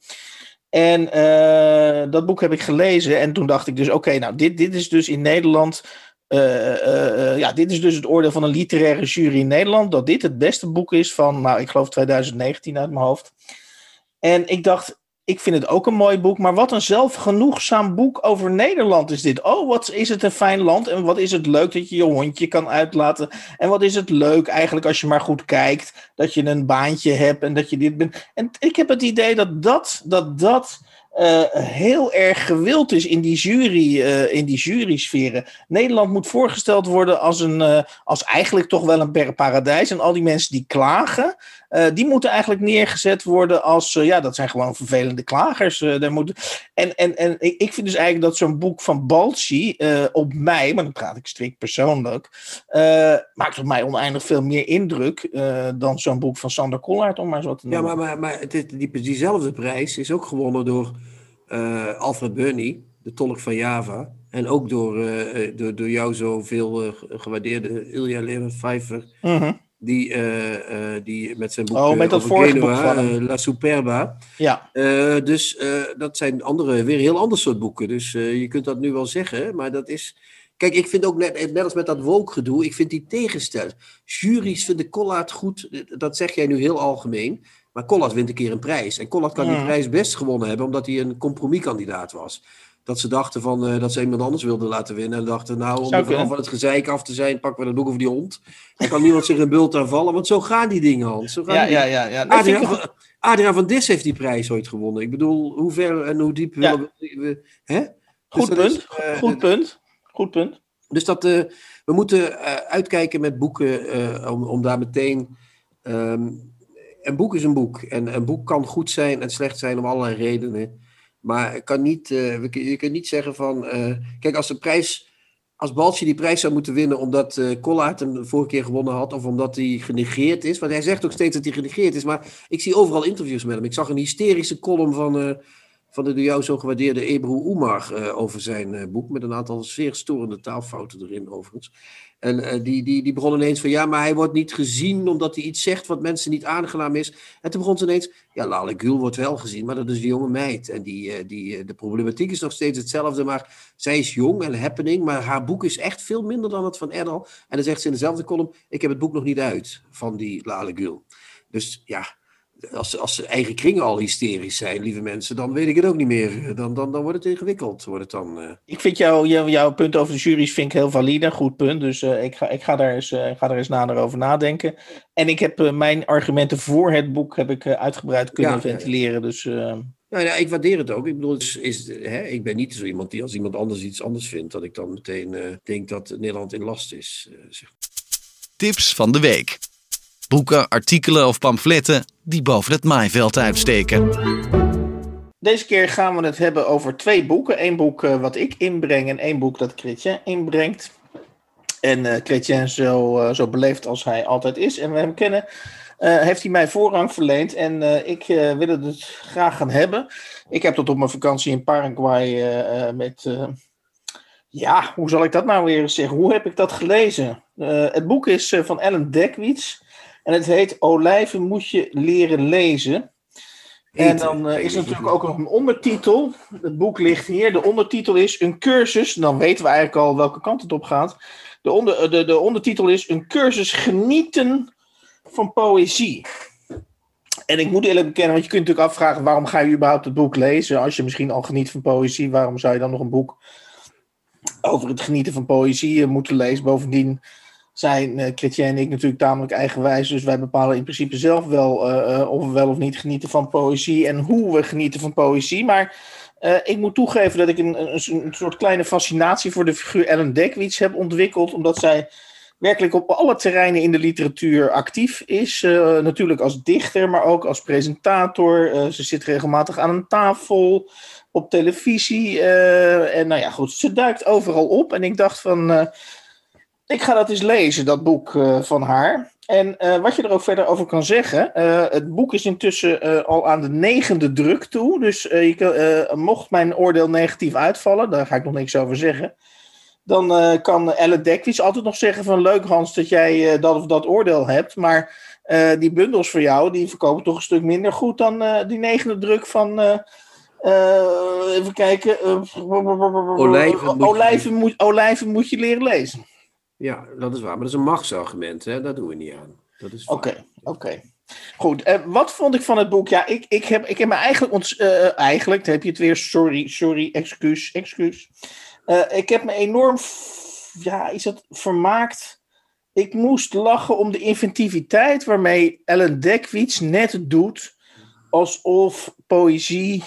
En uh, dat boek heb ik gelezen en toen dacht ik dus, oké, nou dit, dit is dus in Nederland, uh, uh, ja, dit is dus het oordeel van een literaire jury in Nederland, dat dit het beste boek is van, nou ik geloof 2019 uit mijn hoofd. En ik dacht, ik vind het ook een mooi boek, maar wat een zelfgenoegzaam boek over Nederland is dit. Oh, wat is het een fijn land en wat is het leuk dat je je hondje kan uitlaten. En wat is het leuk eigenlijk als je maar goed kijkt, dat je een baantje hebt en dat je dit bent. En ik heb het idee dat dat, dat, dat uh, heel erg gewild is in die, jury, uh, in die jury-sferen. Nederland moet voorgesteld worden als, een, uh, als eigenlijk toch wel een paradijs. En al die mensen die klagen, die moeten eigenlijk neergezet worden als, ja, dat zijn gewoon vervelende klagers. daar moeten... en, en, en ik vind dus eigenlijk dat zo'n boek van Balci op mij, maar dan praat ik strikt persoonlijk, maakt op mij oneindig veel meer indruk dan zo'n boek van Sander Kollaert, om maar zo te noemen. Ja, maar, maar, maar het, die, diezelfde prijs is ook gewonnen door uh, Alfred Burney, de tolk van Java. En ook door, uh, door, door jou zoveel uh, gewaardeerde Ilja Pfeiffer. Mm -hmm. Die, die met zijn boek oh, met dat over Genua, La Superba. Ja. dus dat zijn andere, weer heel ander soort boeken. Dus je kunt dat nu wel zeggen, maar dat is... Kijk, ik vind ook net, net als met dat woke-gedoe, ik vind die tegenstelling. Juries vinden Collard goed, dat zeg jij nu heel algemeen. Maar Collard wint een keer een prijs. En Collard kan die prijs best gewonnen hebben, omdat hij een compromiskandidaat was. Dat ze dachten van, uh, dat ze iemand anders wilden laten winnen. En dachten, nou, om er van het gezeik af te zijn, pakken we dat boek over die hond. Dan kan niemand zich een bult aanvallen, want zo gaan die dingen, Hans. Zo gaan ja, die ja, ja, ja. Adriaan, van, Adriaan van Dis heeft die prijs ooit gewonnen. Ik bedoel, hoe ver en hoe diep ja. willen we... Hè? Goed dus punt, is, uh, goed punt, goed punt. Dus dat, uh, we moeten uitkijken met boeken om, om daar meteen... Um, een boek is een boek. En een boek kan goed zijn en slecht zijn om allerlei redenen. Maar kan niet, uh, je kunt niet zeggen van. Uh, kijk, als de prijs. Als Baltje die prijs zou moeten winnen omdat uh, Collard hem de vorige keer gewonnen had, of omdat hij genegeerd is. Want hij zegt ook steeds dat hij genegeerd is. Maar ik zie overal interviews met hem. Ik zag een hysterische column van, van de door jou zo gewaardeerde Ebru Oemar over zijn boek. Met een aantal zeer storende taalfouten erin, overigens. En uh, die, die, die begon ineens van ja, maar hij wordt niet gezien omdat hij iets zegt wat mensen niet aangenaam is. En toen begon ze ineens, ja, Lale wordt wel gezien, maar dat is een jonge meid. En die, uh, die, uh, de problematiek is nog steeds hetzelfde, maar zij is jong en happening, maar haar boek is echt veel minder dan het van Erdal. En dan zegt ze in dezelfde column, ik heb het boek nog niet uit van die Lale Gül. Dus ja, als, als ze eigen kringen al hysterisch zijn, lieve mensen, dan weet ik het ook niet meer. Dan, dan, dan wordt het ingewikkeld. Wordt het dan, uh... Ik vind jou, jou, jouw punt over de jury's vind ik heel valide, goed punt. Dus uh, ik, ga, ik, ga daar eens, uh, ga daar eens nader over nadenken. En ik heb mijn argumenten voor het boek heb ik uitgebreid kunnen ja, ventileren. Dus, nou ja, ik waardeer het ook. Ik bedoel, is, is, hè, ik ben niet zo iemand die als iemand anders iets anders vindt, dat ik dan meteen denk dat Nederland in last is. Zeg. Tips van de week boeken, artikelen of pamfletten die boven het maaiveld uitsteken. Deze keer gaan we het hebben over twee boeken. Eén boek uh, wat ik inbreng en één boek dat Chrétien inbrengt. En uh, Chrétien zo, uh, zo beleefd als hij altijd is en we hem kennen, heeft hij mij voorrang verleend. En ik wil het dus graag gaan hebben. Ik heb tot op mijn vakantie in Paraguay met... ja, hoe zal ik dat nou weer zeggen? Hoe heb ik dat gelezen? het boek is van Ellen Dekwits. En het heet Olijven moet je leren lezen. En dan uh, is er natuurlijk ook nog een ondertitel. Het boek ligt hier. De ondertitel is Een cursus. Dan weten we eigenlijk al welke kant het op gaat. De, onder, de, de ondertitel is Een cursus genieten van poëzie. En ik moet eerlijk bekennen, want je kunt natuurlijk afvragen: waarom ga je überhaupt het boek lezen? Als je misschien al geniet van poëzie, waarom zou je dan nog een boek over het genieten van poëzie moeten lezen. Bovendien zijn uh, en ik natuurlijk tamelijk eigenwijs. Dus wij bepalen in principe zelf wel uh, of we wel of niet genieten van poëzie en hoe we genieten van poëzie. Maar ik moet toegeven dat ik een, een, een, soort kleine fascinatie voor de figuur Ellen Dekwits heb ontwikkeld. Omdat zij werkelijk op alle terreinen in de literatuur actief is. Natuurlijk als dichter, maar ook als presentator. Ze zit regelmatig aan een tafel, op televisie. en nou ja, goed, ze duikt overal op. En ik dacht van, ik ga dat eens lezen, dat boek van haar. En uh, wat je er ook verder over kan zeggen, uh, het boek is intussen al aan de negende druk toe. Dus je, mocht mijn oordeel negatief uitvallen, daar ga ik nog niks over zeggen. Dan kan Elle Dekwits altijd nog zeggen van leuk Hans dat jij dat of dat oordeel hebt. Maar die bundels voor jou, die verkopen toch een stuk minder goed dan die negende druk van... even kijken. olijven, olijven, moet, olijven moet je leren lezen. Ja, dat is waar. Maar dat is een machtsargument, hè? Daar doen we niet aan. Oké, oké. Goed, uh, wat vond ik van het boek? Ja, ik, ik, heb, ik heb me eigenlijk... Ont, uh, eigenlijk, heb je het weer, sorry, sorry, excuus, excuus. Uh, ik heb me enorm, ja, is dat vermaakt... Ik moest lachen om de inventiviteit waarmee Ellen Dekwits net doet... alsof poëzie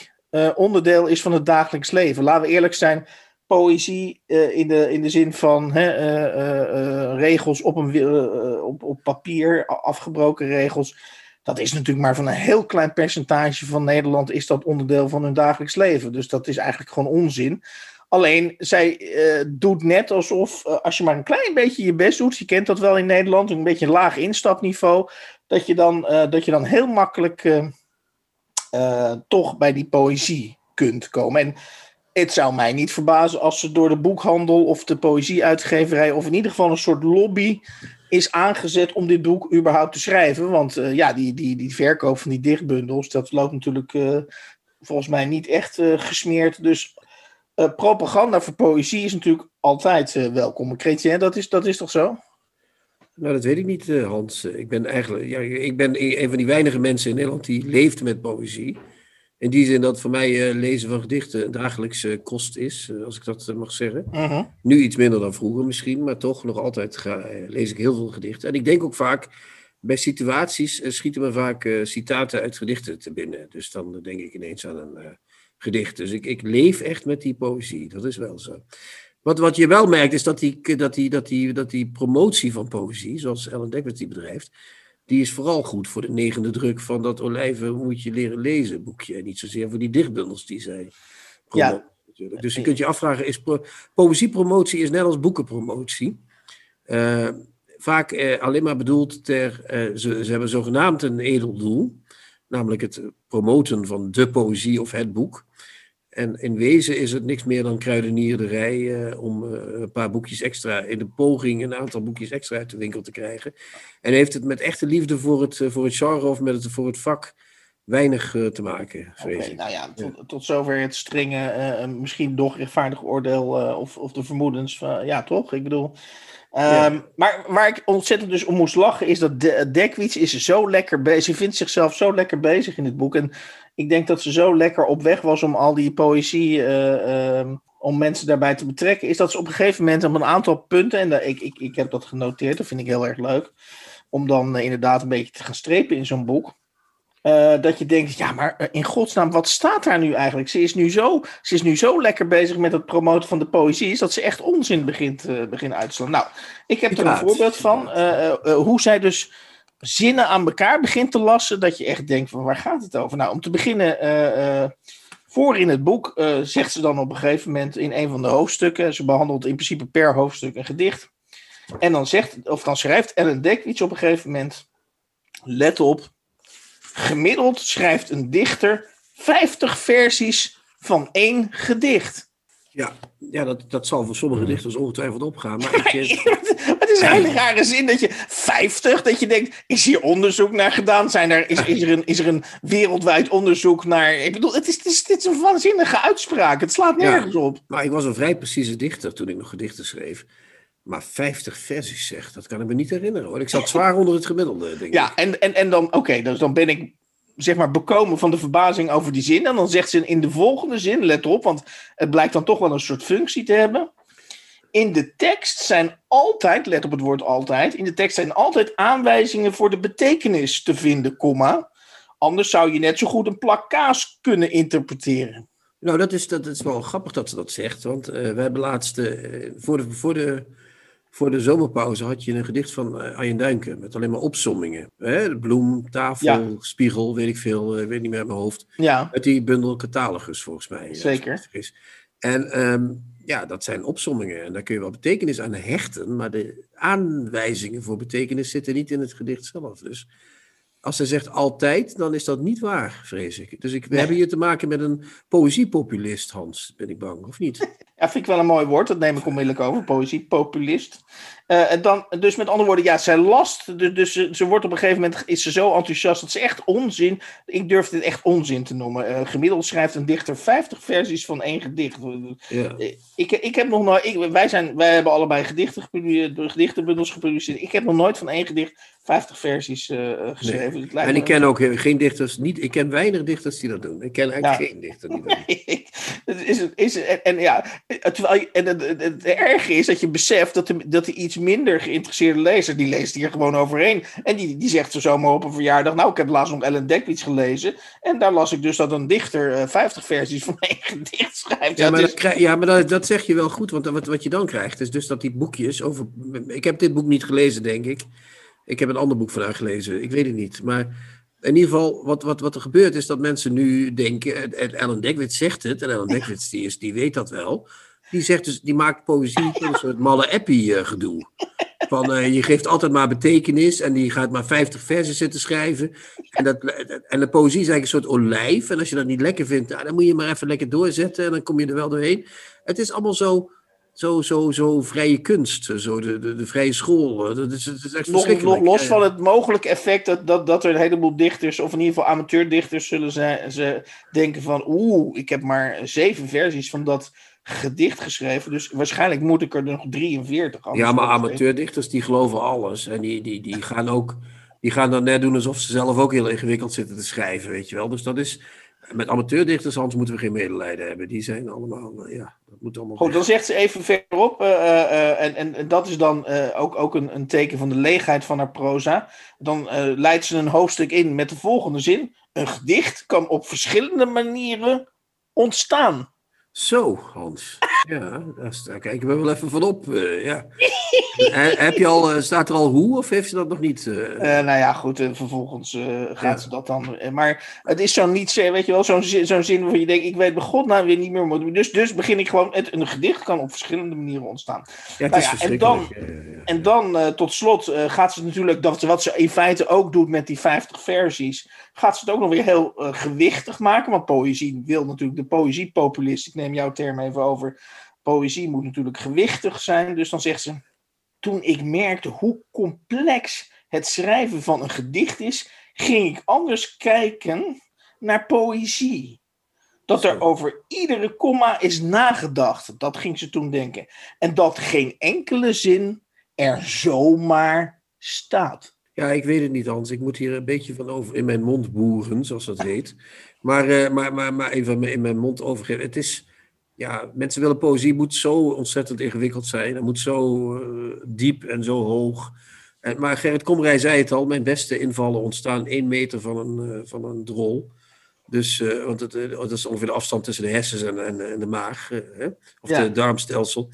onderdeel is van het dagelijks leven. Laten we eerlijk zijn poëzie uh, in, de, in de zin van hè, uh, uh, regels op, een, op, op papier, afgebroken regels. Dat is natuurlijk maar van een heel klein percentage van Nederland is dat onderdeel van hun dagelijks leven. Dus dat is eigenlijk gewoon onzin. Alleen, zij doet net alsof, als je maar een klein beetje je best doet, je kent dat wel in Nederland, een beetje een laag instapniveau, dat je dan, dat je dan heel makkelijk toch bij die poëzie kunt komen. En het zou mij niet verbazen als ze door de boekhandel of de poëzieuitgeverij, of in ieder geval een soort lobby, is aangezet om dit boek überhaupt te schrijven. Want uh, ja, die, die, die verkoop van die dichtbundels, dat loopt natuurlijk uh, volgens mij niet echt uh, gesmeerd. Dus propaganda voor poëzie is natuurlijk altijd welkom. Chrétien, dat is, dat is toch zo? Nou, dat weet ik niet, Hans. Ik ben eigenlijk ja, ik ben een van die weinige mensen in Nederland die leeft met poëzie. In die zin dat voor mij uh, lezen van gedichten een dagelijkse kost is, uh, als ik dat mag zeggen. -huh. Nu iets minder dan vroeger misschien, maar toch nog altijd ga, lees ik heel veel gedichten. En ik denk ook vaak, bij situaties schieten me vaak citaten uit gedichten te binnen. Dus dan denk ik ineens aan een gedicht. Dus ik, ik leef echt met die poëzie, dat is wel zo. Wat, wat je wel merkt is dat die, dat, die, dat, die, dat die promotie van poëzie, zoals Ellen Dekwits die bedrijft, die is vooral goed voor de negende druk van dat Olijven moet je leren lezen boekje. En niet zozeer voor die dichtbundels die zij ja. natuurlijk. Dus je kunt je afvragen, is pro poëziepromotie is net als boekenpromotie. Uh, vaak uh, alleen maar bedoeld ter, uh, ze, ze hebben zogenaamd een edel doel. Namelijk het promoten van de poëzie of het boek. En in wezen is het niks meer dan kruidenierderij uh, om uh, een paar boekjes extra, in de poging een aantal boekjes extra uit de winkel te krijgen. En heeft het met echte liefde voor het, uh, voor het genre of met het, voor het vak weinig te maken, okay, Nou ja, tot, tot zover het strenge, misschien toch rechtvaardig oordeel of, of de vermoedens van, ja toch? Ik bedoel... Um, maar waar ik ontzettend dus om moest lachen is dat de Dekwits is zo lekker bezig. Ze vindt zichzelf zo lekker bezig in het boek. En ik denk dat ze zo lekker op weg was om al die poëzie, uh, uh, om mensen daarbij te betrekken, is dat ze op een gegeven moment op een aantal punten, en ik, ik, ik heb dat genoteerd, dat vind ik heel erg leuk, om dan uh, inderdaad een beetje te gaan strepen in zo'n boek. Uh, dat je denkt, ja, maar in godsnaam, wat staat daar nu eigenlijk? Ze is nu zo, ze is nu zo lekker bezig met het promoten van de poëzie, is dat ze echt onzin begint, uh, begint uit te slaan. Nou, ik heb er een voorbeeld van, uh, hoe zij dus zinnen aan elkaar begint te lassen, dat je echt denkt van waar gaat het over? Nou, om te beginnen, voor in het boek zegt ze dan op een gegeven moment in een van de hoofdstukken, ze behandelt in principe per hoofdstuk een gedicht, en dan zegt, of dan schrijft Ellen Deck iets op een gegeven moment, let op, gemiddeld schrijft een dichter 50 versies van één gedicht. Ja, ja dat, dat zal voor sommige dichters ongetwijfeld opgaan. Maar ik, het is een hele rare zin dat je 50, dat je denkt, is hier onderzoek naar gedaan? Zijn er, is, is, er een, is er een wereldwijd onderzoek naar... Ik bedoel, het is, het is, het is een waanzinnige uitspraak. Het slaat nergens ja, op. Maar ik was een vrij precieze dichter toen ik nog gedichten schreef. Maar 50 versies zeg, dat kan ik me niet herinneren hoor. Ik zat zwaar onder het gemiddelde, denk ja, ik. en, en, en dan, oké, okay, dus dan ben ik zeg maar, bekomen van de verbazing over die zin. En dan zegt ze in de volgende zin, let op, want het blijkt dan toch wel een soort functie te hebben. In de tekst zijn altijd, let op het woord altijd, in de tekst zijn altijd aanwijzingen voor de betekenis te vinden, komma. Anders zou je net zo goed een plak kaas kunnen interpreteren. Nou, dat is, dat is wel grappig dat ze dat zegt. Want eh, we hebben laatst, eh, voor, de, voor, de, voor de zomerpauze had je een gedicht van uh, Arjen Duinken. Met alleen maar opsommingen. Hè? Bloem, tafel, Ja. spiegel, weet ik veel, ik weet niet meer uit mijn hoofd. Ja, Uit die bundel catalogus, volgens mij. als Zeker. is. En ehm, ja, dat zijn opsommingen. En daar kun je wel betekenis aan hechten. Maar de aanwijzingen voor betekenis zitten niet in het gedicht zelf. Dus als zij zegt altijd, dan is dat niet waar, vrees ik. Dus ik, we Nee. hebben hier te maken met een poëziepopulist, Hans, ben ik bang, of niet? Ja, vind ik wel een mooi woord. Dat neem ik onmiddellijk over. Poëzie, populist. Eh, en dan, dus met andere woorden, ja, zij last. Dus, dus ze, ze wordt op een gegeven moment is ze zo enthousiast dat ze echt onzin. Ik durf dit echt onzin te noemen. Eh, gemiddeld schrijft een dichter 50 versies van één gedicht. Ja. Eh, Ik, ik heb nog nooit. Ik, wij, zijn, wij hebben allebei gedichten gepubliceerd, gedichtenbundels gepubliceerd. Ik heb nog nooit van één gedicht 50 versies geschreven. En ik ken ook geen dichters, niet, ik ken weinig dichters die dat doen. Ik ken eigenlijk Ja. geen dichter die dat doen. Het is, is, en, en ja, terwijl je- en het, het, het erge is dat je beseft dat de, dat de iets minder geïnteresseerde lezer, die leest hier gewoon overheen. En die, die zegt zo zomaar op een verjaardag, nou ik heb laatst nog Ellen Dekwits gelezen. En daar las ik dus dat een dichter eh, 50 versies van één gedicht schrijft. Ja, maar, dat, is- krijg- ja, maar dat, dat zeg je wel goed, want wat, wat je dan krijgt is dus dat die boekjes over... Ik heb dit boek niet gelezen, denk ik. Ik heb een ander boek van haar gelezen, ik weet het niet. Maar in ieder geval, wat, wat, wat er gebeurt is dat mensen nu denken... en- Ellen Dekwits zegt het, en Ellen Dekwits die, is, die weet dat wel. Die, zegt dus, die maakt poëzie een soort malle appie eh, gedoe. Van eh, je geeft altijd maar betekenis en die gaat maar 50 versen zitten schrijven. En, dat, en de poëzie is eigenlijk een soort olijf. En als je dat niet lekker vindt, nou, dan moet je maar even lekker doorzetten en dan kom je er wel doorheen. Het is allemaal zo, zo, zo, zo vrije kunst, zo de, de, de vrije school. Dat is, het is echt nog, nog verschrikkelijk. los van het mogelijke effect dat, dat, dat er een heleboel dichters, of in ieder geval amateurdichters, zullen zijn, ze denken van oeh, ik heb maar zeven versies van dat gedicht geschreven, dus waarschijnlijk moet ik er nog 43 anders Ja, maar amateurdichters die geloven alles. En die, die, die gaan ook, die gaan dan net doen alsof ze zelf ook heel ingewikkeld zitten te schrijven, weet je wel. Dus dat is, met amateurdichters, Hans, moeten we geen medelijden hebben. Die zijn allemaal, eh, ja, dat moet allemaal Goed, dan zegt ze even verderop, eh, en, en, en dat is dan ook, ook een, een teken van de leegheid van haar proza. Dan leidt ze een hoofdstuk in met de volgende zin: Een gedicht kan op verschillende manieren ontstaan. Zo, Hans. Ja, daar, kijken we wel even van op. ja. Heb je al, eh, staat er al hoe of heeft ze dat nog niet? eh? Eh, nou ja, goed, en vervolgens gaat Ja. ze dat dan. maar het is zo niet, weet je wel, zo'n zin, zo'n zin waarvan je denkt: ik weet bij God nou weer niet meer. wat. Dus, dus begin ik gewoon: het, een gedicht kan op verschillende manieren ontstaan. ja, nou ja, en ja. En dan tot slot gaat ze natuurlijk, dat, wat ze in feite ook doet met die 50 versies, gaat ze het ook nog weer heel gewichtig maken. Want poëzie wil natuurlijk de poëziepopulist, ik neem jouw term even over. Poëzie moet natuurlijk gewichtig zijn. Dus dan zegt ze, toen ik merkte hoe complex het schrijven van een gedicht is, ging ik anders kijken naar poëzie. Dat er over iedere komma is nagedacht. Dat ging ze toen denken. En dat geen enkele zin er zomaar staat. Ja, ik weet het niet, Hans. Ik moet hier een beetje van over in mijn mond boeren, zoals dat heet. Maar, eh, maar, maar, maar even in mijn mond overgeven. Het is, ja, mensen willen poëzie moet zo ontzettend ingewikkeld zijn. Het moet zo eh, diep en zo hoog. En, maar Gerrit Komrij zei het al, mijn beste invallen ontstaan één meter van een, eh, van een drol. Dus, eh, want het, dat is ongeveer de afstand tussen de hersens en, en, en de maag, hè? of Ja. de darmstelsel.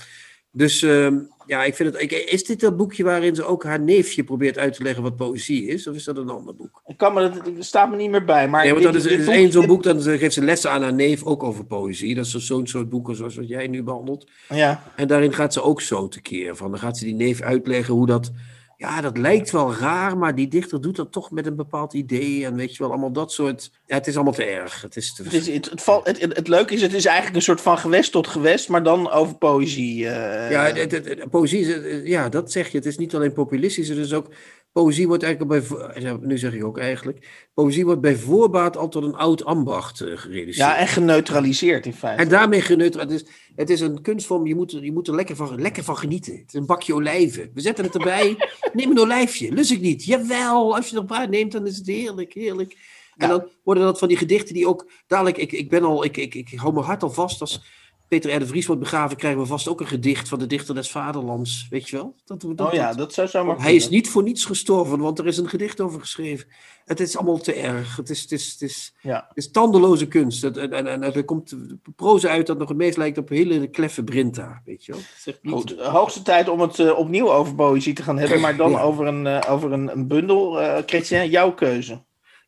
Dus ehm, ja, ik vind het. Ik, is dit dat boekje waarin ze ook haar neefje probeert uit te leggen wat poëzie is? Of is dat een ander boek? Ik kan me dat, staat me niet meer bij. Maar Nee, want dat is, één zo'n boek, dan geeft ze lessen aan haar neef ook over poëzie. Dat is zo'n soort boeken zoals wat jij nu behandelt. Ja, En daarin gaat ze ook zo tekeer. Van, dan gaat ze die neef uitleggen hoe dat. Ja, dat lijkt wel raar, maar die dichter doet dat toch met een bepaald idee. En weet je wel, allemaal dat soort. Ja, het is allemaal te erg. Het is te het, is, het, het, leuke is, het is eigenlijk een soort van gewest tot gewest, maar dan over poëzie. eh. Ja, poëzie, is, eh, ja, dat zeg je. Het is niet alleen populistisch, het is ook. Poëzie wordt eigenlijk bij. Nu zeg ik ook eigenlijk. Poëzie wordt bij voorbaat al tot een oud ambacht eh, gereduceerd. ja, en geneutraliseerd in feite. En daarmee geneutraliseerd. Het is, het is een kunstvorm, je moet, er- je moet er lekker van, lekker van genieten. Het is een bakje olijven. We zetten het erbij. Neem een olijfje. Lust ik niet. Jawel, als je er een paar neemt, dan is het heerlijk, heerlijk. En Ja. dan worden dat van die gedichten die ook dadelijk. Ik, ik ben al, ik, ik, ik hou mijn hart al vast als. Peter R. de Vries wordt begraven, krijgen we vast ook een gedicht van de dichter des vaderlands. Weet je wel? Dat, dat, oh ja, dat zou zomaar Hij is niet voor niets gestorven, want er is een gedicht over geschreven. Het is allemaal te erg. Het is, het is, het is, ja. het is tandeloze kunst. En, en, en, er komt proza uit dat nog het meest lijkt op hele kleffe Brinta. Weet je wel? Goed, hoogste tijd om het uh, opnieuw over poëzie te gaan hebben, maar dan over, een, uh, over een, een bundel. Uh, Christian, jouw keuze.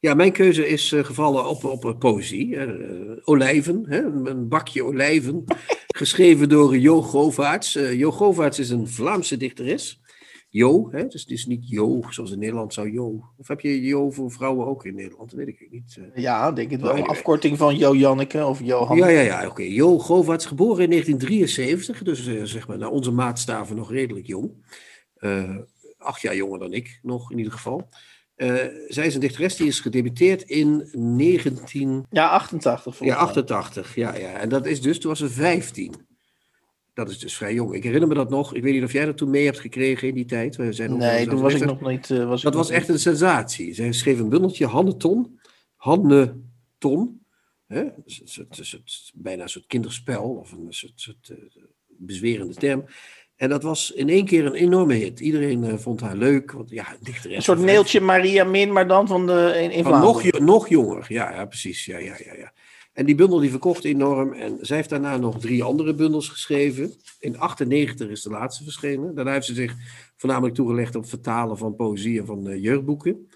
Ja, mijn keuze is uh, gevallen op, op poëzie. Uh, olijven, hè? een bakje olijven. geschreven door Jo Govaerts. Uh, jo Govaerts is een Vlaamse dichteres. Jo, hè? Dus het is niet Jo, zoals in Nederland zou Jo. Of heb je Jo voor vrouwen ook in Nederland? Dat weet ik niet. Ja, denk ik wel. Een afkorting van Jo Janneke of Johan. Ja, ja, ja. Oké. Okay. Jo Govaerts, geboren in 1973. Dus zeg maar naar onze maatstaven nog redelijk jong. acht jaar jonger dan ik nog, in ieder geval. Uh, zij is een dichteres die is gedebuteerd in 19... Ja, 88. Ja, 88. Ja, ja. En dat is dus, toen was ze 15. Dat is dus vrij jong. Ik herinner me dat nog. Ik weet niet of jij dat toen mee hebt gekregen in die tijd. We zijn nee, toen was ik nog niet... Uh, was dat was echt een sensatie. Zij schreef een bundeltje, Hanneton. Hanneton. Hè? Dus, het is, het bijna een soort kinderspel of een soort, soort uh, bezwerende term. En dat was in één keer een enorme hit. Iedereen uh, vond haar leuk. Want, ja, Een soort neeltje Maria Min, maar dan van de, in, in van nog, nog jonger, ja, ja precies. Ja, ja, ja, ja. En die bundel die verkocht enorm. En zij heeft daarna nog drie andere bundels geschreven. In 98 is de laatste verschenen. Daarna heeft ze zich voornamelijk toegelegd op vertalen van poëzie en van uh, jeugdboeken.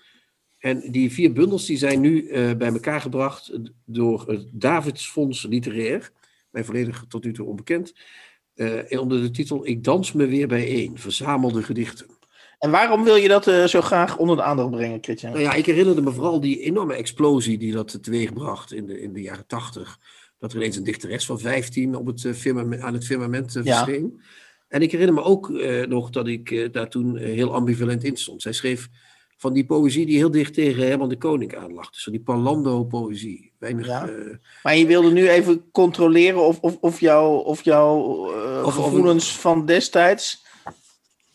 En die vier bundels die zijn nu uh, bij elkaar gebracht door het Davidsfonds Literair. Mij volledig tot nu toe onbekend uh, onder de titel Ik dans me weer bijeen, verzamelde gedichten. En waarom wil je dat uh, zo graag onder de aandacht brengen, Christian? Nou ja, ik herinnerde me vooral die enorme explosie die dat teweegbracht in de, in de jaren tachtig. Dat er ineens een dichteres van 15 op het, uh, firmament, aan het firmament verscheen. En ik herinner me ook nog dat ik daar toen heel ambivalent in stond. Zij schreef van die poëzie die heel dicht tegen Herman de Koning aanlag. Dus die Palando-poëzie. Weinig, ja. uh, maar je wilde nu even controleren of, of, of jouw of jouw uh, of, gevoelens of, van destijds...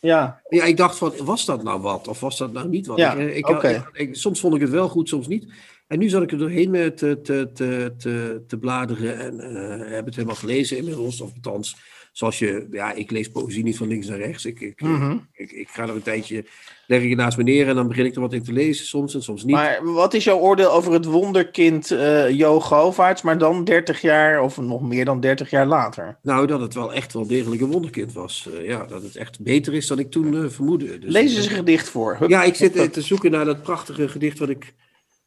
Ja. ja, ik dacht van, was dat nou wat? Of was dat nou niet wat? Ja, ik, ik, okay. ik, soms vond ik het wel goed, soms niet. En nu zat ik er doorheen te, te, te, te, te bladeren en uh, heb het helemaal gelezen inmiddels. Of althans, zoals je, ja, ik lees poëzie niet van links naar rechts. Ik, ik, mm -hmm. ik, ik, ga er een tijdje, leg ik het naast me neer en dan begin ik er wat in te lezen, soms en soms niet. Maar wat is jouw oordeel over het wonderkind uh, Jo Govaerts, maar dan 30 jaar of nog meer dan 30 jaar later? Nou, dat het wel echt wel degelijk een wonderkind was. Uh, ja, dat het echt beter is dan ik toen uh, vermoedde. Dus, Lees eens een gedicht voor. Hup, ja, ik zit te zoeken naar dat prachtige gedicht wat ik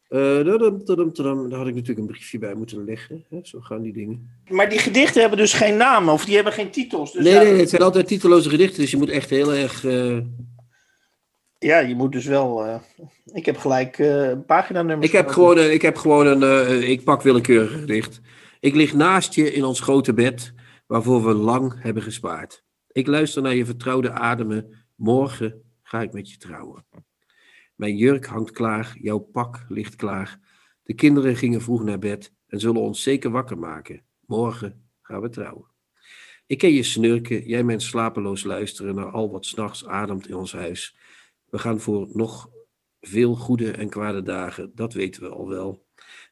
uh, daar had ik natuurlijk een briefje bij moeten leggen. Hè? Zo gaan die dingen. Maar die gedichten hebben dus geen namen of die hebben geen titels. Dus nee, ja, nee, het zijn altijd titeloze gedichten. Dus je moet echt heel erg. Uh... Ja, je moet dus wel. Uh... Ik heb gelijk uh, paginanummers. Ik heb, gewoon, ik heb gewoon een. ik pak willekeurig gedicht. Ik lig naast je in ons grote bed, waarvoor we lang hebben gespaard. Ik luister naar je vertrouwde ademen. Morgen ga ik met je trouwen. Mijn jurk hangt klaar, jouw pak ligt klaar. De kinderen gingen vroeg naar bed en zullen ons zeker wakker maken. Morgen gaan we trouwen. Ik ken je snurken, jij mijn slapeloos luisteren naar al wat s'nachts ademt in ons huis. We gaan voor nog veel goede en kwade dagen, dat weten we al wel.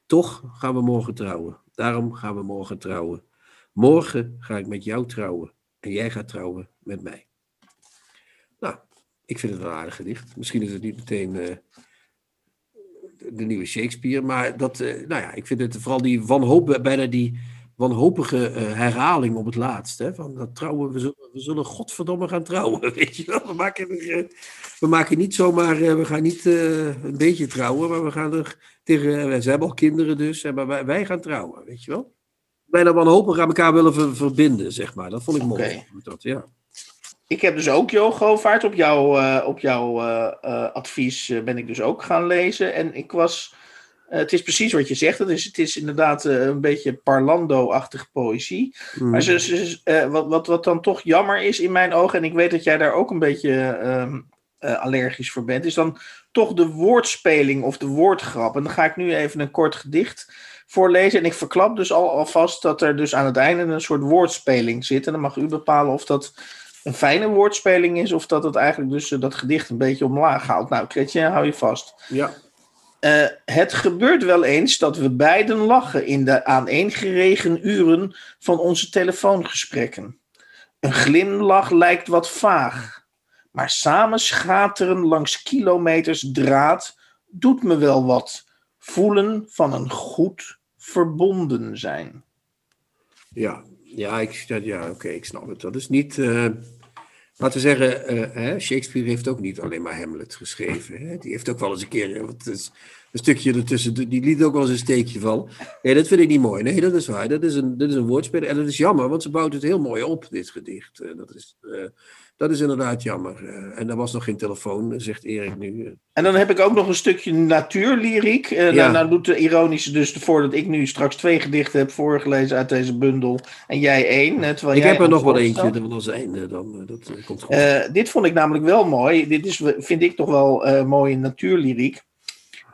Toch gaan we morgen trouwen. Daarom gaan we morgen trouwen. Morgen ga ik met jou trouwen en jij gaat trouwen met mij. Ik vind het een aardig gedicht. Misschien is het niet meteen uh, de nieuwe Shakespeare, maar dat, uh, nou ja, ik vind het vooral die wanhoop, bijna die wanhopige uh, herhaling op het laatst. Hè, van dat trouwen, we zullen, we zullen godverdomme gaan trouwen, weet je wel. We maken, er, we maken niet zomaar, we gaan niet een beetje trouwen, maar we gaan er tegen, ze hebben al kinderen dus, maar wij, wij gaan trouwen, weet je wel. Bijna wanhopig aan elkaar willen ver, verbinden, zeg maar. Dat vond ik mooi. Okay. Dat, ja ik heb dus ook Jo Govaert op jouw, uh, op jouw uh, uh, advies ben ik dus ook gaan lezen. En ik was, het is precies wat je zegt. Het is, het is inderdaad een beetje parlando-achtige poëzie. Mm. Maar ze, ze, wat, wat, wat dan toch jammer is in mijn ogen, en ik weet dat jij daar ook een beetje um, allergisch voor bent, is dan toch de woordspeling of de woordgrap. En dan ga ik nu even een kort gedicht voorlezen. En ik verklap dus al, alvast dat er dus aan het einde een soort woordspeling zit. En dan mag u bepalen of dat een fijne woordspeling is, of dat het eigenlijk dus uh, dat gedicht een beetje omlaag haalt. Nou, Chrétien, hou je vast. Ja. Uh, het gebeurt wel eens dat we beiden lachen in de aaneengeregen uren van onze telefoongesprekken. Een glimlach lijkt wat vaag, maar samen schateren langs kilometers draad doet me wel wat. Voelen van een goed verbonden zijn. Ja, ja, ik, ja oké, ik snap het. Dat is niet. Uh, laten we zeggen, hè, Shakespeare heeft ook niet alleen maar Hamlet geschreven. Hè? Die heeft ook wel eens een keer. Wat is, een stukje ertussen, die liet ook wel eens een steekje van. Nee, dat vind ik niet mooi. Nee, dat is waar. Dat is een, dat is een woordspel. En dat is jammer, want ze bouwt het heel mooi op, dit gedicht. Uh, dat is, dat is inderdaad jammer. Uh, en er was nog geen telefoon, zegt Erik nu. En dan heb ik ook nog een stukje natuurlyriek. Ja. Nou, nou doet de ironische dus voordat ik nu straks twee gedichten heb voorgelezen uit deze bundel. En jij één. Terwijl ik jij heb er nog wel eentje, dat was einde. Dan, dat komt goed. dit vond ik namelijk wel mooi. Dit is, vind ik toch wel mooie natuurlyriek.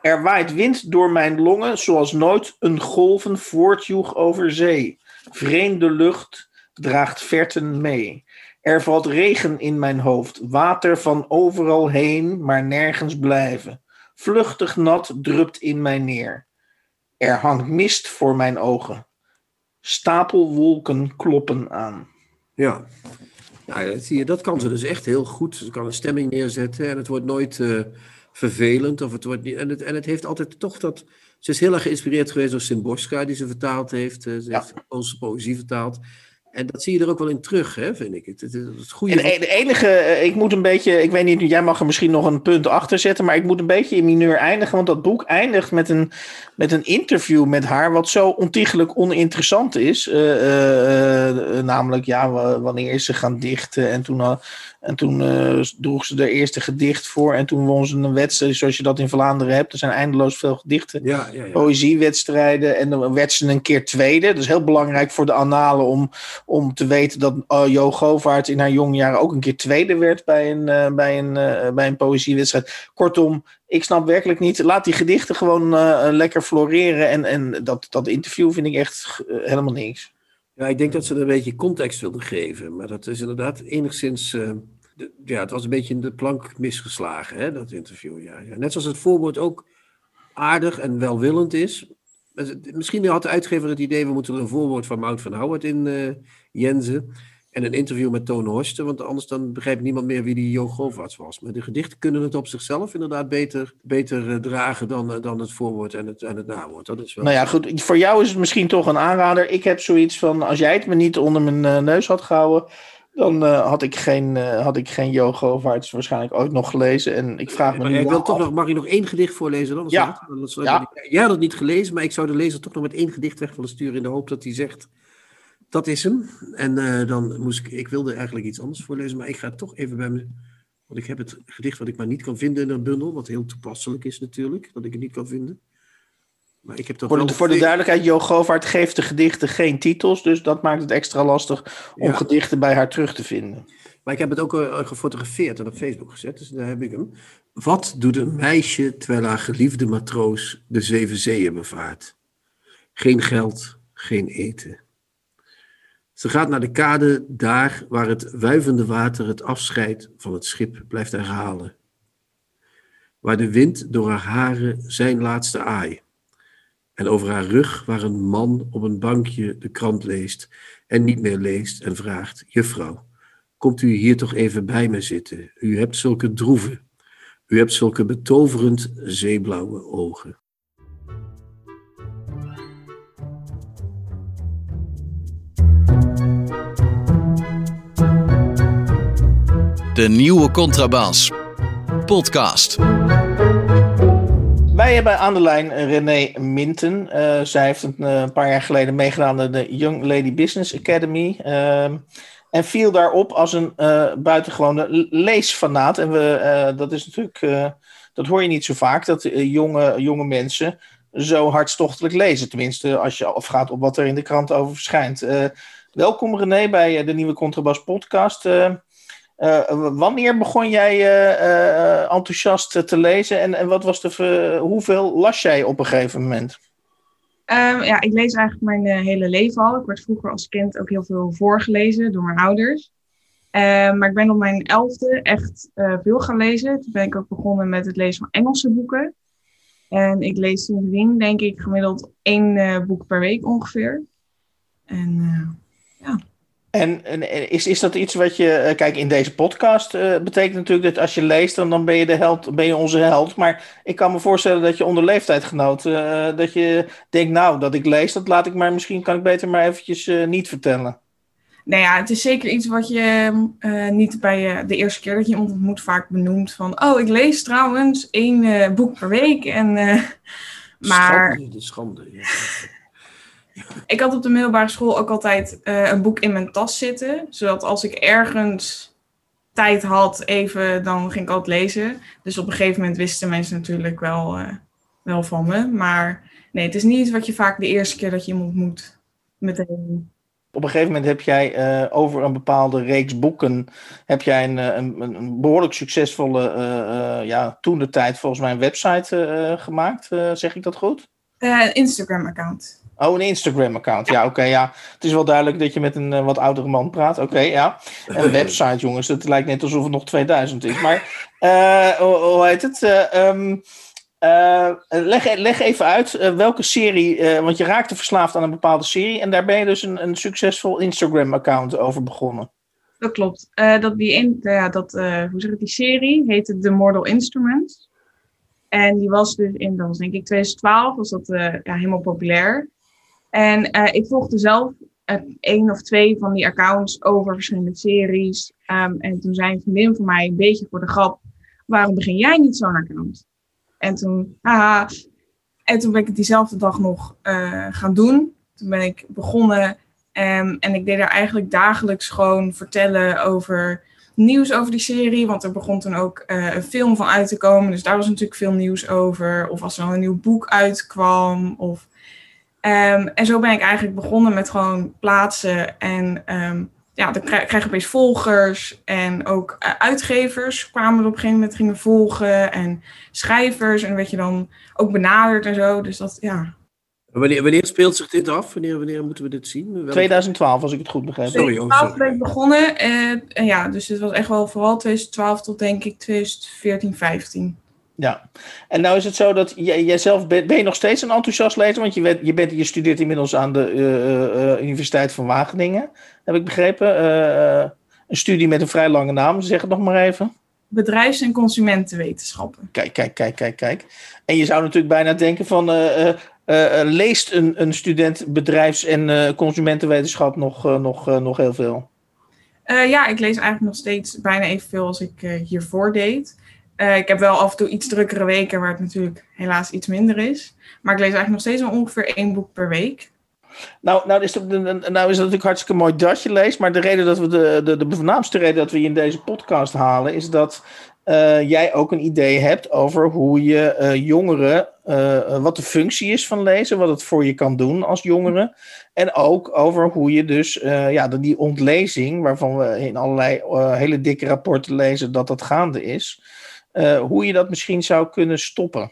Er waait wind door mijn longen, zoals nooit een golven voortjoeg over zee. Vreemde lucht draagt verten mee. Er valt regen in mijn hoofd, water van overal heen, maar nergens blijven. Vluchtig nat drupt in mij neer. Er hangt mist voor mijn ogen. Stapelwolken kloppen aan. Ja, ja dat, zie je, dat kan ze dus echt heel goed. Ze kan een stemming neerzetten en het wordt nooit... Uh vervelend. Of het wordt niet, en, het, en het heeft altijd toch dat. Ze is heel erg geïnspireerd geweest door Simborska, die ze vertaald heeft. Ze ja. heeft onze poëzie vertaald. En dat zie je er ook wel in terug, hè, vind ik. Het, het, het goede... En de enige, eh, ik moet een beetje, ik weet niet, jij mag er misschien nog een punt achter zetten, maar ik moet een beetje in mineur eindigen, want dat boek eindigt met een, met een interview met haar, wat zo ontiegelijk oninteressant is. Uh, uh, namelijk, ja, wanneer is ze gaan dichten en toen en toen droeg ze de eerste gedicht voor. En toen won ze een wedstrijd, zoals je dat in Vlaanderen hebt. Er zijn eindeloos veel gedichten. Ja, ja, ja. Poëziewedstrijden. En dan werd ze een keer tweede. Dat is heel belangrijk voor de annalen om, om te weten dat uh, Jo Govaert in haar jonge jaren ook een keer tweede werd bij een, uh, bij een, bij een poëziewedstrijd. Kortom, ik snap werkelijk niet. Laat die gedichten gewoon lekker floreren. En, en dat, dat interview vind ik echt helemaal niks. Ja, ik denk dat ze er een beetje context wilden geven. Maar dat is inderdaad enigszins. Ja, het was een beetje in de plank misgeslagen, hè, dat interview. Ja. Net zoals het voorwoord ook aardig en welwillend is. Misschien had de uitgever het idee: we moeten er een voorwoord van Mout van Howard in uh, Jensen. En een interview met Toon Horsten, want anders dan begrijpt niemand meer wie die Jo Govaerts was. Maar de gedichten kunnen het op zichzelf inderdaad beter, beter uh, dragen dan, uh, dan het voorwoord en het, en het nawoord. Dat is wel... Nou ja, goed. Voor jou is het misschien toch een aanrader. Ik heb zoiets van, als jij het me niet onder mijn neus had gehouden, dan had ik geen, had ik geen Jo Govaerts waarschijnlijk ooit nog gelezen. En ik vraag me nu wil toch nog, mag je nog één gedicht voorlezen dan? Ja. Dat, ja. Jij had het niet gelezen, maar ik zou de lezer toch nog met één gedicht weg willen sturen in de hoop dat hij zegt dat is hem. En uh, dan moest ik, ik wilde eigenlijk iets anders voorlezen, maar ik ga toch even bij me, want ik heb het gedicht wat ik maar niet kan vinden in een bundel, wat heel toepasselijk is natuurlijk, dat ik het niet kan vinden. Maar ik heb voor, de, voor de duidelijkheid, Jo Govaert geeft de gedichten geen titels, dus dat maakt het extra lastig om ja. gedichten bij haar terug te vinden. Maar ik heb het ook uh, gefotografeerd en op Facebook gezet, dus daar heb ik hem. Wat doet een meisje terwijl haar geliefde matroos de zeven zeeën bevaart? Geen geld, geen eten. Ze gaat naar de kade daar waar het wuivende water het afscheid van het schip blijft herhalen. Waar de wind door haar haren zijn laatste aai. En over haar rug waar een man op een bankje de krant leest en niet meer leest en vraagt: Juffrouw, komt u hier toch even bij me zitten? U hebt zulke droeve, u hebt zulke betoverend zeeblauwe ogen. De nieuwe Contrabas. Podcast. Wij hebben aan de lijn René Minten. Uh, zij heeft een, uh, paar jaar geleden meegedaan aan de Young Lady Business Academy. Uh, en viel daarop als een uh, buitengewone leesfanaat. En we, dat is natuurlijk, dat hoor je niet zo vaak, dat jonge, jonge mensen zo hartstochtelijk lezen. Tenminste, als je afgaat op wat er in de krant over verschijnt. welkom René bij de nieuwe Contrabas podcast. Uh, wanneer begon jij uh, uh, enthousiast te lezen en, en wat was de, hoeveel las jij op een gegeven moment? Um, ja, ik lees eigenlijk mijn hele leven al. Ik werd vroeger als kind ook heel veel voorgelezen door mijn ouders. Ehm, maar ik ben op mijn elfde echt veel gaan lezen. Toen ben ik ook begonnen met het lezen van Engelse boeken. En ik lees sindsdien, denk ik, gemiddeld één boek per week ongeveer. En. En, en, is, is dat iets wat je, kijk, in deze podcast uh, betekent natuurlijk dat als je leest, dan, dan ben je de held, ben je onze held. Maar ik kan me voorstellen dat je onder leeftijdgenoot, dat je denkt, nou, dat ik lees, dat laat ik maar, misschien kan ik beter maar eventjes niet vertellen. Nou ja, het is zeker iets wat je uh, niet bij uh, de eerste keer dat je iemand ontmoet vaak benoemt van... Oh, ik lees trouwens één uh, boek per week. En, maar... Schande, de schande. Ja. Ik had op de middelbare school ook altijd een boek in mijn tas zitten. Zodat als ik ergens tijd had, even, dan ging ik altijd lezen. Dus op een gegeven moment wisten mensen natuurlijk wel, wel van me. Maar nee, het is niet iets wat je vaak de eerste keer dat je iemand ontmoet meteen op een gegeven moment heb jij uh, over een bepaalde reeks boeken, heb jij een, een, een behoorlijk succesvolle, uh, ja, toen de tijd volgens mij een website gemaakt. zeg ik dat goed? een Instagram-account. Oh, een Instagram-account. Ja, oké, okay, ja. Het is wel duidelijk dat je met een wat oudere man praat. Oké, okay, ja. Een website, jongens. Het lijkt net alsof het nog 2000 is. Maar, hoe, hoe, heet het? Um, uh, leg, leg, even uit uh, welke serie, uh, want je raakte verslaafd aan een bepaalde serie en daar ben je dus een, een succesvol Instagram-account over begonnen. Dat klopt. dat die, in, ja, dat, hoe zeg ik, die serie heette The Mortal Instruments. En die was dus in, dat was denk ik 2012, was dat ja, helemaal populair. En ik volgde zelf één of twee van die accounts over verschillende series. Um, en toen zei een vriendin van mij een beetje voor de grap, waarom begin jij niet zo'n account? En toen, haha. En toen ben ik het diezelfde dag nog uh, gaan doen. Toen ben ik begonnen um, en ik deed er eigenlijk dagelijks gewoon vertellen over nieuws over die serie. Want er begon toen ook een film van uit te komen. Dus daar was natuurlijk veel nieuws over. Of als er een nieuw boek uitkwam. Of, um, en zo ben ik eigenlijk begonnen met gewoon plaatsen en um, ja, dan krijg, krijg je opeens volgers en ook uh, uitgevers kwamen er op een gegeven moment gingen volgen en schrijvers en werd je dan ook benaderd en zo. Dus dat, ja. Wanneer, wanneer speelt zich dit af? Wanneer, wanneer moeten we dit zien? Welke... 2012, als ik het goed begrijp. Sorry, 2012 ben ik begonnen. Uh, en ja, dus het was echt wel vooral 2012 tot denk ik 2014, 15. Ja, en nou is het zo dat jij, jijzelf ben, ben je nog steeds een enthousiast lezer, want je, bent, je, bent, je studeert inmiddels aan de uh, uh, Universiteit van Wageningen, heb ik begrepen. Uh, een studie met een vrij lange naam, zeg het nog maar even. Bedrijfs- en consumentenwetenschappen. Kijk, kijk, kijk, kijk, kijk. En je zou natuurlijk bijna denken van, leest een, een student bedrijfs- en consumentenwetenschap nog, nog, nog heel veel? ja, ik lees eigenlijk nog steeds bijna evenveel als ik hiervoor deed. Uh, ik heb wel af en toe iets drukkere weken waar het natuurlijk helaas iets minder is. Maar ik lees eigenlijk nog steeds wel ongeveer één boek per week. Nou, nou, is, het, nou is het natuurlijk hartstikke mooi dat je leest. Maar de reden dat we de, de, de voornaamste reden dat we je in deze podcast halen, is dat uh, jij ook een idee hebt over hoe je uh, jongeren, wat de functie is van lezen, wat het voor je kan doen als jongere. En ook over hoe je dus ja, die ontlezing, waarvan we in allerlei hele dikke rapporten lezen dat dat gaande is. Uh, hoe je dat misschien zou kunnen stoppen?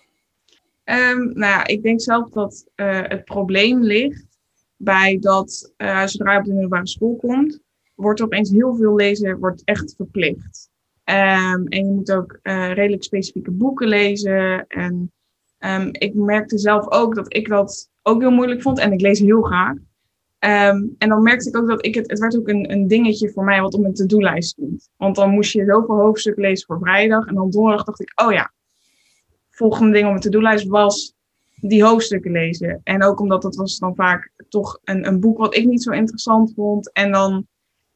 Um, nou ja, ik denk zelf dat uh, het probleem ligt bij dat uh, zodra je op de middelbare school komt, wordt opeens heel veel lezen, wordt echt verplicht. Um, en je moet ook redelijk specifieke boeken lezen. En um, ik merkte zelf ook dat ik dat ook heel moeilijk vond. En ik lees heel graag. Um, en dan merkte ik ook dat ik het, het werd ook een, een dingetje voor mij wat op mijn to-do-lijst stond. Want dan moest je zoveel hoofdstukken lezen voor vrijdag. En dan donderdag dacht ik, oh ja, volgende ding op mijn to-do-lijst was die hoofdstukken lezen. En ook omdat dat was dan vaak toch een, een boek wat ik niet zo interessant vond. En dan,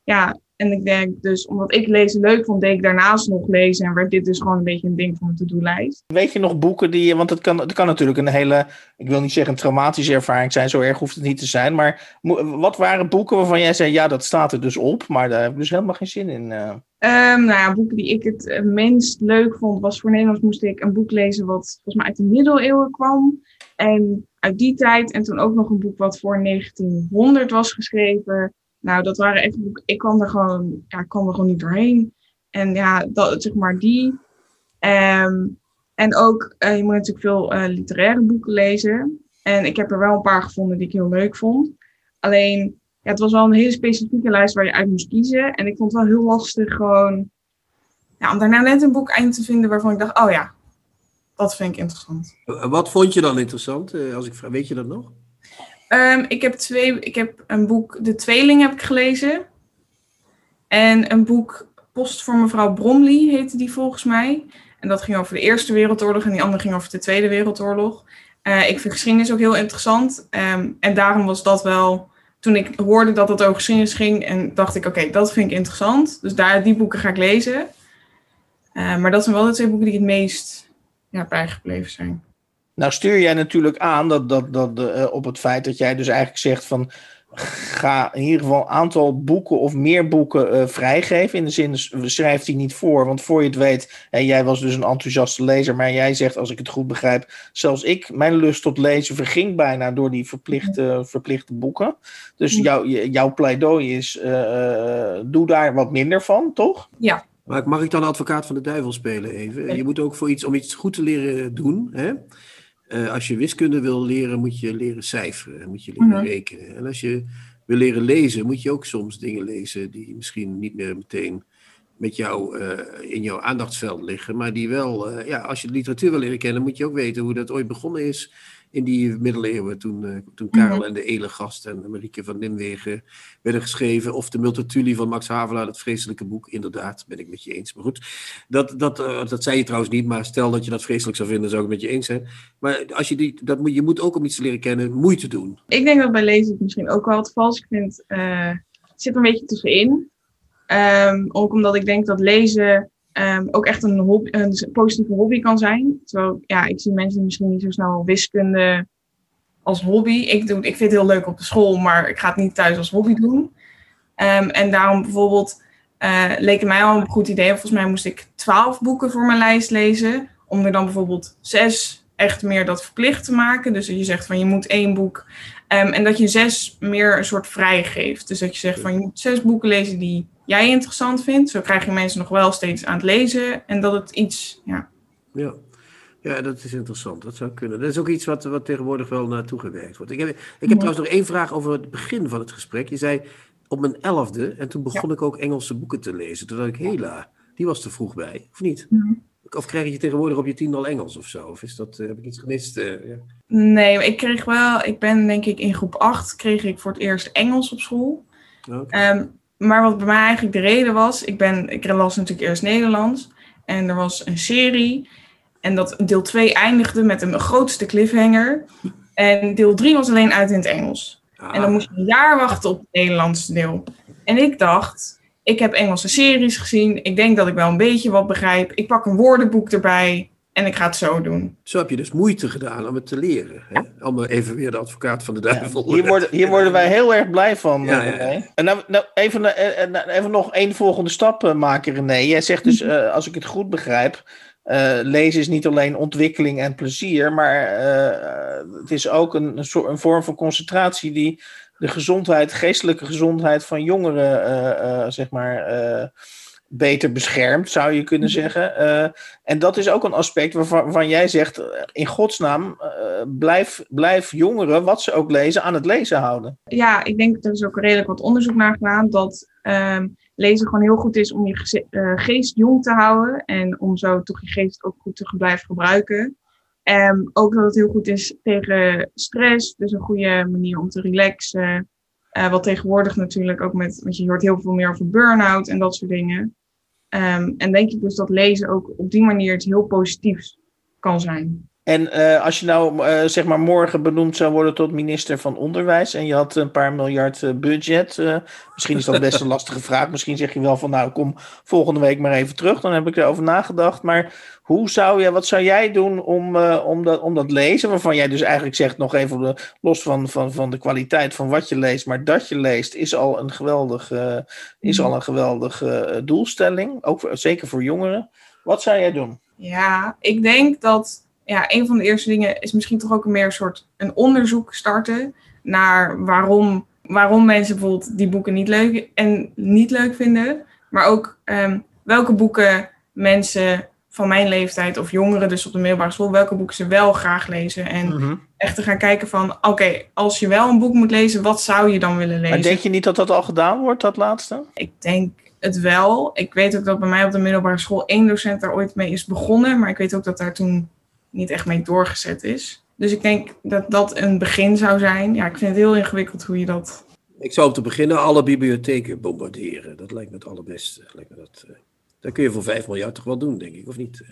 ja, en ik denk dus, omdat ik lezen leuk vond, deed ik daarnaast nog lezen. En werd dit dus gewoon een beetje een ding van mijn to-do-lijst. Weet je nog boeken die je, want het kan, het kan natuurlijk een hele, ik wil niet zeggen een traumatische ervaring zijn, zo erg hoeft het niet te zijn. Maar wat waren boeken waarvan jij zei, ja, dat staat er dus op, maar daar heb ik dus helemaal geen zin in? Uh... Um, nou ja, boeken die ik het minst leuk vond, was voor Nederlands moest ik een boek lezen wat volgens mij uit de middeleeuwen kwam. En uit die tijd, en toen ook nog een boek wat voor 1900 was geschreven. Nou, dat waren echt. Ik kwam er gewoon, ja, kwam er gewoon niet doorheen. En ja, dat, zeg maar die. Um, en ook, uh, je moet natuurlijk veel uh, literaire boeken lezen. En ik heb er wel een paar gevonden die ik heel leuk vond. Alleen, ja, het was wel een hele specifieke lijst waar je uit moest kiezen. En ik vond het wel heel lastig gewoon, ja, om daarna net een boek eind te vinden waarvan ik dacht, oh ja, dat vind ik interessant. Wat vond je dan interessant? Eh, als ik weet je dat nog? Ehm, ik, heb twee, ik heb een boek, De Tweeling heb ik gelezen. En een boek, Post voor mevrouw Bromley heette die volgens mij. En dat ging over de Eerste Wereldoorlog en die andere ging over de Tweede Wereldoorlog. Uh, ik vind geschiedenis ook heel interessant. Ehm, en daarom was dat wel, toen ik hoorde dat het over geschiedenis ging, en dacht ik, oké, dat vind ik interessant. Dus daar, die boeken ga ik lezen. Uh, maar dat zijn wel de twee boeken die het meest ja, bijgebleven zijn. Nou stuur jij natuurlijk aan dat, dat, dat, uh, op het feit dat jij dus eigenlijk zegt van ga in ieder geval een aantal boeken of meer boeken uh, vrijgeven. In de zin, schrijf die niet voor. Want voor je het weet, en jij was dus een enthousiaste lezer, maar jij zegt, als ik het goed begrijp, zelfs ik, mijn lust tot lezen verging bijna door die verplichte, verplichte boeken. Dus jou, jouw pleidooi is, uh, doe daar wat minder van, toch? Ja. Maar mag ik dan advocaat van de duivel spelen even? Je moet ook voor iets, om iets goed te leren doen, hè? Uh, als je wiskunde wil leren, moet je leren cijferen, moet je leren mm -hmm. rekenen. En als je wil leren lezen, moet je ook soms dingen lezen die misschien niet meer meteen met jou uh, in jouw aandachtsveld liggen, maar die wel, uh, ja, als je de literatuur wil leren kennen, moet je ook weten hoe dat ooit begonnen is in die middeleeuwen, toen, uh, toen Karel mm -hmm. en de Elegast en Marieke van Nimwegen werden geschreven, of de Multatuli van Max Havelaar, dat vreselijke boek, inderdaad, ben ik met je eens. Maar goed, dat, dat, dat zei je trouwens niet, maar stel dat je dat vreselijk zou vinden, zou ik het met je eens zijn. Maar als je, die, dat moet, je moet ook om iets te leren kennen, moeite doen. Ik denk dat bij lezen het misschien ook wel het vals. Ik vind, het zit een beetje tussenin. Um, ook omdat ik denk dat lezen Um, ook echt een, een positieve hobby kan zijn. Terwijl, ja, ik zie mensen misschien niet zo snel wiskunde als hobby. Ik, doe, ik vind het heel leuk op de school, maar ik ga het niet thuis als hobby doen. Um, en daarom bijvoorbeeld uh, leek het mij al een goed idee. Volgens mij moest ik twaalf boeken voor mijn lijst lezen. Om er dan bijvoorbeeld zes echt meer dat verplicht te maken. Dus dat je zegt van je moet één boek. En dat je zes meer een soort vrij geeft. Dus dat je zegt van je moet zes boeken lezen die jij interessant vindt. Zo krijg je mensen nog wel steeds aan het lezen. En dat het iets, ja. Ja, ja dat is interessant. Dat zou kunnen. Dat is ook iets wat, wat tegenwoordig wel naartoe gewerkt wordt. Ik heb, ik heb ja. trouwens nog één vraag over het begin van het gesprek. Je zei op mijn elfde, en toen begon ja. ik ook Engelse boeken te lezen. Toen dacht ik, hela, die was te vroeg bij, of niet? Ja. Of krijg je tegenwoordig op je tien al Engels of zo? Of is dat, uh, heb ik iets gemist? Uh, ja. Nee, ik kreeg wel, ik ben denk ik in groep 8 kreeg ik voor het eerst Engels op school. Okay. Um, maar wat bij mij eigenlijk de reden was, ik, ben, ik las natuurlijk eerst Nederlands. En er was een serie. En dat deel 2 eindigde met een grootste cliffhanger. En deel 3 was alleen uit in het Engels. Ah. En dan moest je een jaar wachten op het Nederlandse deel. En ik dacht, ik heb Engelse series gezien. Ik denk dat ik wel een beetje wat begrijp. Ik pak een woordenboek erbij. En ik ga het zo doen. Zo heb je dus moeite gedaan om het te leren. Hè? Om even weer de advocaat van de duivel. Ja, hier, worden, hier worden wij heel erg blij van. Ja, ja. En nou, nou, even, even nog één volgende stap maken, René. Jij zegt dus, uh, als ik het goed begrijp. Uh, lezen is niet alleen ontwikkeling en plezier, maar uh, het is ook een, een, soort, een vorm van concentratie die de gezondheid, geestelijke gezondheid van jongeren, zeg maar beter beschermd, zou je kunnen zeggen. Uh, en dat is ook een aspect waarvan, waarvan jij zegt, in godsnaam, uh, blijf, blijf jongeren, wat ze ook lezen, aan het lezen houden. Ja, ik denk, er is ook redelijk wat onderzoek naar gedaan, dat uh, lezen gewoon heel goed is om je ge geest jong te houden en om zo toch je geest ook goed te blijven gebruiken. Um, ook dat het heel goed is tegen stress, dus een goede manier om te relaxen. Uh, wat tegenwoordig natuurlijk ook met, want je hoort heel veel meer over burn-out en dat soort dingen. Um, en denk ik dus dat lezen ook op die manier iets heel positiefs kan zijn. En uh, als je nou uh, zeg maar morgen benoemd zou worden tot minister van Onderwijs en je had een paar miljard uh, budget, misschien is dat best een lastige vraag. Misschien zeg je wel van nou kom volgende week maar even terug, dan heb ik erover nagedacht. Maar hoe zou je, wat zou jij doen om, om, dat, om dat lezen, waarvan jij dus eigenlijk zegt nog even los van, van, van de kwaliteit van wat je leest, maar dat je leest is al een geweldig, is al een geweldige doelstelling, ook voor, zeker voor jongeren. Wat zou jij doen? Ja, ik denk dat ja, een van de eerste dingen is misschien toch ook meer een soort een onderzoek starten naar waarom, waarom mensen bijvoorbeeld die boeken niet leuk en niet leuk vinden. Maar ook um, welke boeken mensen van mijn leeftijd of jongeren dus op de middelbare school, welke boeken ze wel graag lezen. En mm-hmm. echt te gaan kijken van, oké, okay, als je wel een boek moet lezen, wat zou je dan willen lezen? Maar denk je niet dat dat al gedaan wordt, dat laatste? Ik denk het wel. Ik weet ook dat bij mij op de middelbare school één docent daar ooit mee is begonnen. Maar ik weet ook dat daar toen niet echt mee doorgezet is. Dus ik denk dat dat een begin zou zijn. Ja, ik vind het heel ingewikkeld hoe je dat. Ik zou om te beginnen alle bibliotheken bombarderen. Dat lijkt me het allerbeste. Lijkt me dat, uh, dat kun je voor 5 miljard toch wel doen, denk ik, of niet?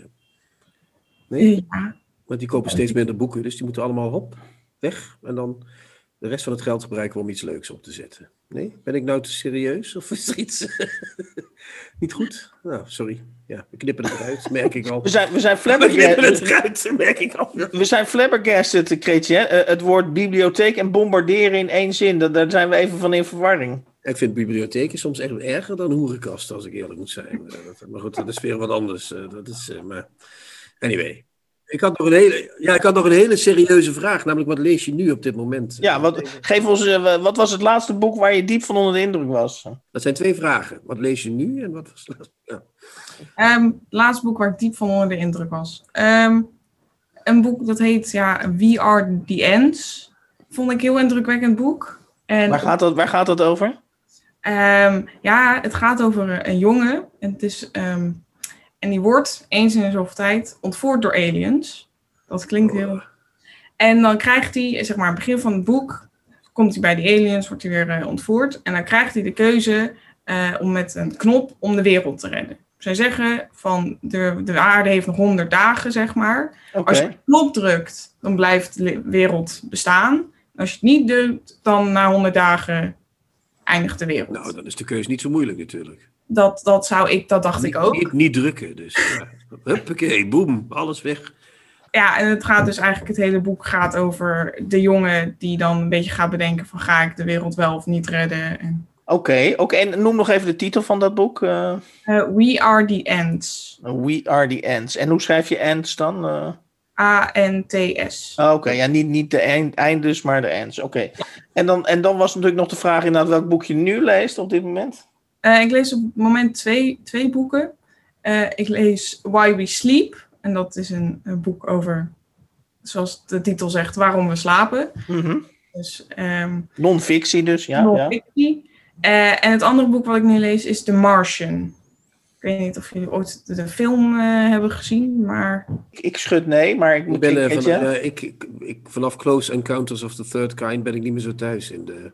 Nee? Ja. Want die kopen steeds minder boeken, dus die moeten allemaal hop, weg. En dan de rest van het geld gebruiken om iets leuks op te zetten. Nee? Ben ik nou te serieus? Of is er iets niet goed? Nou, sorry. Ja, we knippen het eruit, merk ik al. We zijn, we zijn We knippen het flabbergasted. eruit, merk ik al. We zijn flabbergasted, Kreetje. hè? Eh, het woord bibliotheek en bombarderen in één zin. Daar zijn we even van in verwarring. Ik vind bibliotheken soms echt erger dan hoerenkasten, als ik eerlijk moet zijn. Eh, Maar goed, dat is weer wat anders. eh, Dat is, eh, maar anyway. Ik had, nog een hele, ja, ik had nog een hele serieuze vraag, namelijk wat lees je nu op dit moment? Ja, wat, geef ons, eh, wat was het laatste boek waar je diep van onder de indruk was? Dat zijn twee vragen. Wat lees je nu en wat was het laatste? Ja. Ehm, het laatste boek waar ik diep van onder de indruk was. Ehm, een boek dat heet ja, We Are the Ends. Vond ik een heel indrukwekkend boek. En Waar gaat dat, waar gaat dat over? Ehm, ja, het gaat over een- een jongen. En, het is, ehm, en die wordt eens in de zoveel tijd ontvoerd door aliens. Dat klinkt heel. En dan krijgt hij, zeg maar, aan het begin van het boek, komt hij bij die aliens, wordt hij weer eh, ontvoerd. En dan krijgt hij de keuze eh, om met een knop om de wereld te redden. Zij zeggen van de, de aarde heeft nog 100 dagen, zeg maar. Als je op de knop drukt, dan blijft de wereld bestaan. Als je het niet doet, dan na 100 dagen eindigt de wereld. Nou, dan is de keuze niet zo moeilijk natuurlijk. Dat, dat zou ik, dat dacht ik ook. Niet, niet drukken, dus. Ja. Huppakee, boem, alles weg. Ja, en het gaat dus eigenlijk, het hele boek gaat over de jongen die dan een beetje gaat bedenken van ga ik de wereld wel of niet redden. En, Oké, oké. en noem nog even de titel van dat boek. eh, eh, We Are The Ends. We Are The Ends. En hoe schrijf je Ends dan? Eh, A-N-T-S. ah, oké, ja, niet, niet de eind, eindes, maar de Ends. Oké. En, dan, en dan was natuurlijk nog de vraag inderdaad welk boek je nu leest op dit moment. Eh, ik lees op het moment twee, twee boeken. Eh, ik lees Why We Sleep. En dat is een, een boek over, zoals de titel zegt, waarom we slapen. Mhm. Dus ehm Non-fictie dus, ja. ja. non-fictie. Eh, en het andere boek wat ik nu lees is The Martian. Ik weet niet of jullie ooit de, de film hebben gezien, maar Ik, ik schud nee, maar ik Ik moet ben, ik, van, eh, ik, ik, ik- vanaf Close Encounters of the Third Kind ben ik niet meer zo thuis in de,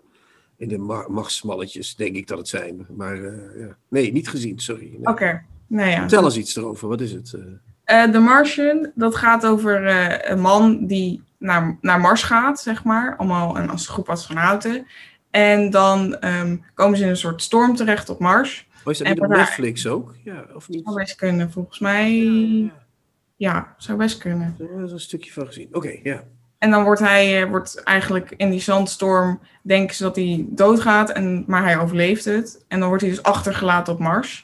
in de ma- machtsmalletjes, denk ik dat het zijn. Maar eh, ja. nee, niet gezien, sorry. Nee. oké. Nou ja. Vertel eens iets erover, wat is het? eh? Eh, The Martian, dat gaat over een man die naar, naar Mars gaat, zeg maar. Allemaal een als groep astronauten. En dan ehm, komen ze in een soort storm terecht op Mars. Oh, is dat En niet op Netflix ook? Ja, of niet? Zou best kunnen, volgens mij. Ja, Ja, zou best kunnen. Daar is een stukje van gezien. Oké, ja. En dan wordt hij eh, wordt eigenlijk in die zandstorm, denken ze dat hij doodgaat, en, maar hij overleeft het. En dan wordt hij dus achtergelaten op Mars.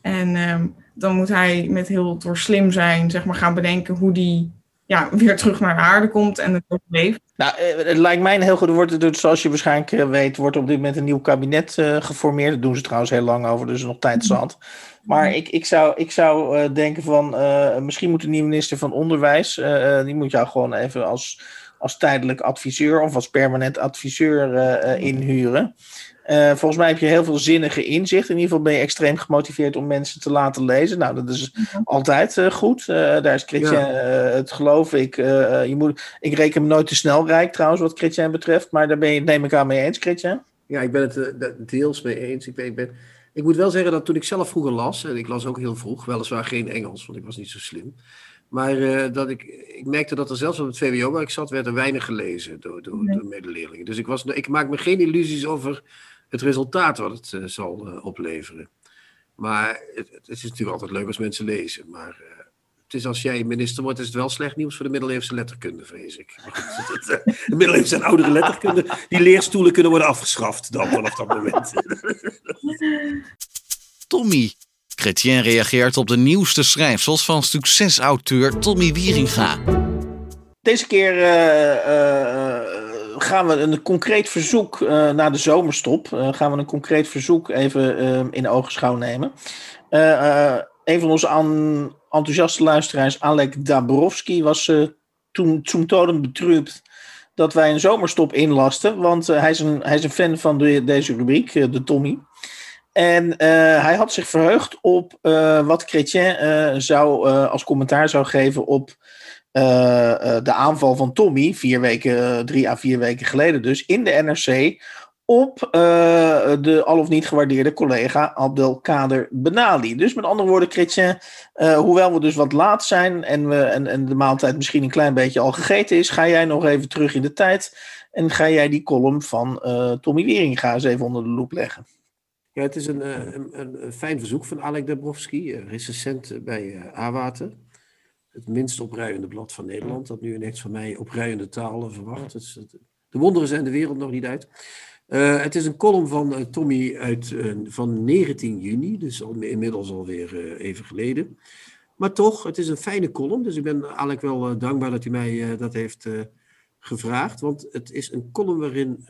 En ehm, dan moet hij met heel door slim zijn, zeg maar, gaan bedenken hoe die ja, weer terug naar de aarde komt en het overleeft. Nou, eh, het lijkt mij een heel goed. Wordt, dus, zoals je waarschijnlijk eh, weet, wordt op dit moment een nieuw kabinet eh, geformeerd. Daar doen ze trouwens heel lang over, dus nog tijd zat. Maar ik, ik zou, ik zou denken van, misschien moet de nieuwe minister van Onderwijs, die moet jou gewoon even als, als tijdelijk adviseur of als permanent adviseur inhuren. Eh, volgens mij heb je heel veel zinnige inzicht. In ieder geval ben je extreem gemotiveerd om mensen te laten lezen. Nou, dat is altijd eh, goed. Eh, daar is Ja. eh, het geloof ik. je moet, ik reken hem nooit te snel rijk trouwens, wat Chrétien betreft. Maar daar ben je het neem ik aan mee eens, Chrétien. Ja, ik ben het de- deels mee eens. Ik, ben, ik, ben, ik moet wel zeggen dat toen ik zelf vroeger las, en ik las ook heel vroeg, weliswaar geen Engels, want ik was niet zo slim. Maar dat ik, ik merkte dat er zelfs op het VWO waar ik zat, werd er weinig gelezen door, door, Nee. door medeleerlingen. Dus ik, was, ik maak me geen illusies over het resultaat wat het eh, zal eh, opleveren. Maar het, het is natuurlijk altijd leuk als mensen lezen. Maar eh, het is als jij minister wordt, is het wel slecht nieuws voor de middeleeuwse letterkunde, vrees ik. De middeleeuwse en oudere letterkunde, die leerstoelen kunnen worden afgeschaft dan vanaf dat moment. Tommy. Chrétien reageert op de nieuwste schrijfsels van succesauteur Tommy Wieringa. Deze keer eh, eh, eh, gaan we een concreet verzoek eh na de zomerstop. eh, gaan we een concreet verzoek even eh, in ogenschouw nemen. Eh, een van onze enthousiaste luisteraars, Alek Dabrowski, was toen zum Toden betrübt dat wij een zomerstop inlasten. Want hij, is een, hij is een fan van de, deze rubriek, de Tommy. En hij had zich verheugd op wat Chrétien zou, als commentaar zou geven op de aanval van Tommy, vier weken, drie à vier weken geleden dus, in de NRC op de al of niet gewaardeerde collega Abdelkader Benali. Dus met andere woorden, Chrétien, uh, hoewel we dus wat laat zijn en, we, en, en de maaltijd misschien een klein beetje al gegeten is, ga jij nog even terug in de tijd en ga jij die column van Tommy Wieringa eens even onder de loep leggen. Ja, het is een, een, een fijn verzoek van Alek Dabrowski, recensent bij A-Water. Het minst opruiende blad van Nederland, dat nu ineens van mij opruiende talen verwacht. Het, de wonderen zijn de wereld nog niet uit. Uh, het is een column van uh, Tommy uit, uh, van 19 juni, dus al, inmiddels alweer even geleden. Maar toch, het is een fijne column, dus ik ben eigenlijk wel dankbaar dat hij mij dat heeft gevraagd. Want het is een column waarin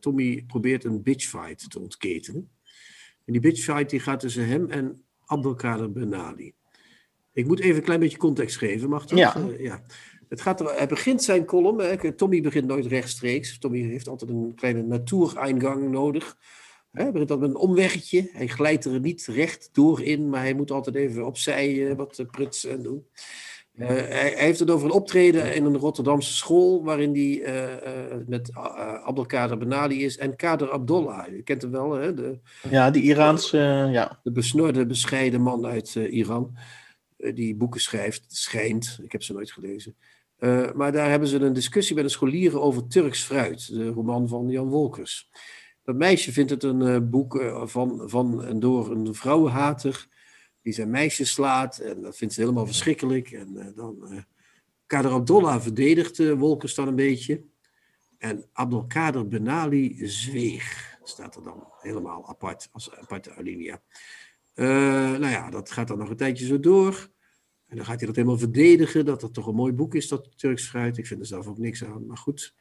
Tommy probeert een bitchfight te ontketenen. En die bitchfight die gaat tussen hem en Abdelkader Benali. Ik moet even een klein beetje context geven, mag dat? Ja. ja. Het gaat er, hij begint zijn column. Hè. Tommy begint nooit rechtstreeks. Tommy heeft altijd een kleine natuureingang nodig. Hij begint altijd met een omweggetje. Hij glijdt er niet recht door in, maar hij moet altijd even opzij uh, wat prutsen en doen. Uh, hij, hij, heeft het over een optreden in een Rotterdamse school, waarin hij uh, met Abdelkader Benali is en Kader Abdollah. Je kent hem wel, hè? De, ja, die Iraanse, ja. De besnorde, bescheiden man uit Iran, die boeken schrijft, schijnt. Ik heb ze nooit gelezen. Uh, maar daar hebben ze een discussie met de scholieren over Turks fruit, de roman van Jan Wolkers. Dat meisje vindt het een uh, boek van, van en door een vrouwenhater die zijn meisje slaat. En dat vindt ze helemaal verschrikkelijk. En dan Kader Abdollah verdedigt Wolkers dan een beetje. En Abdelkader Benali zweeg, staat er dan helemaal apart, als aparte alinea. Nou ja, dat gaat dan nog een tijdje zo door. En dan gaat hij dat helemaal verdedigen, dat dat toch een mooi boek is, dat Turks fruit. Ik vind er zelf ook niks aan, maar goed.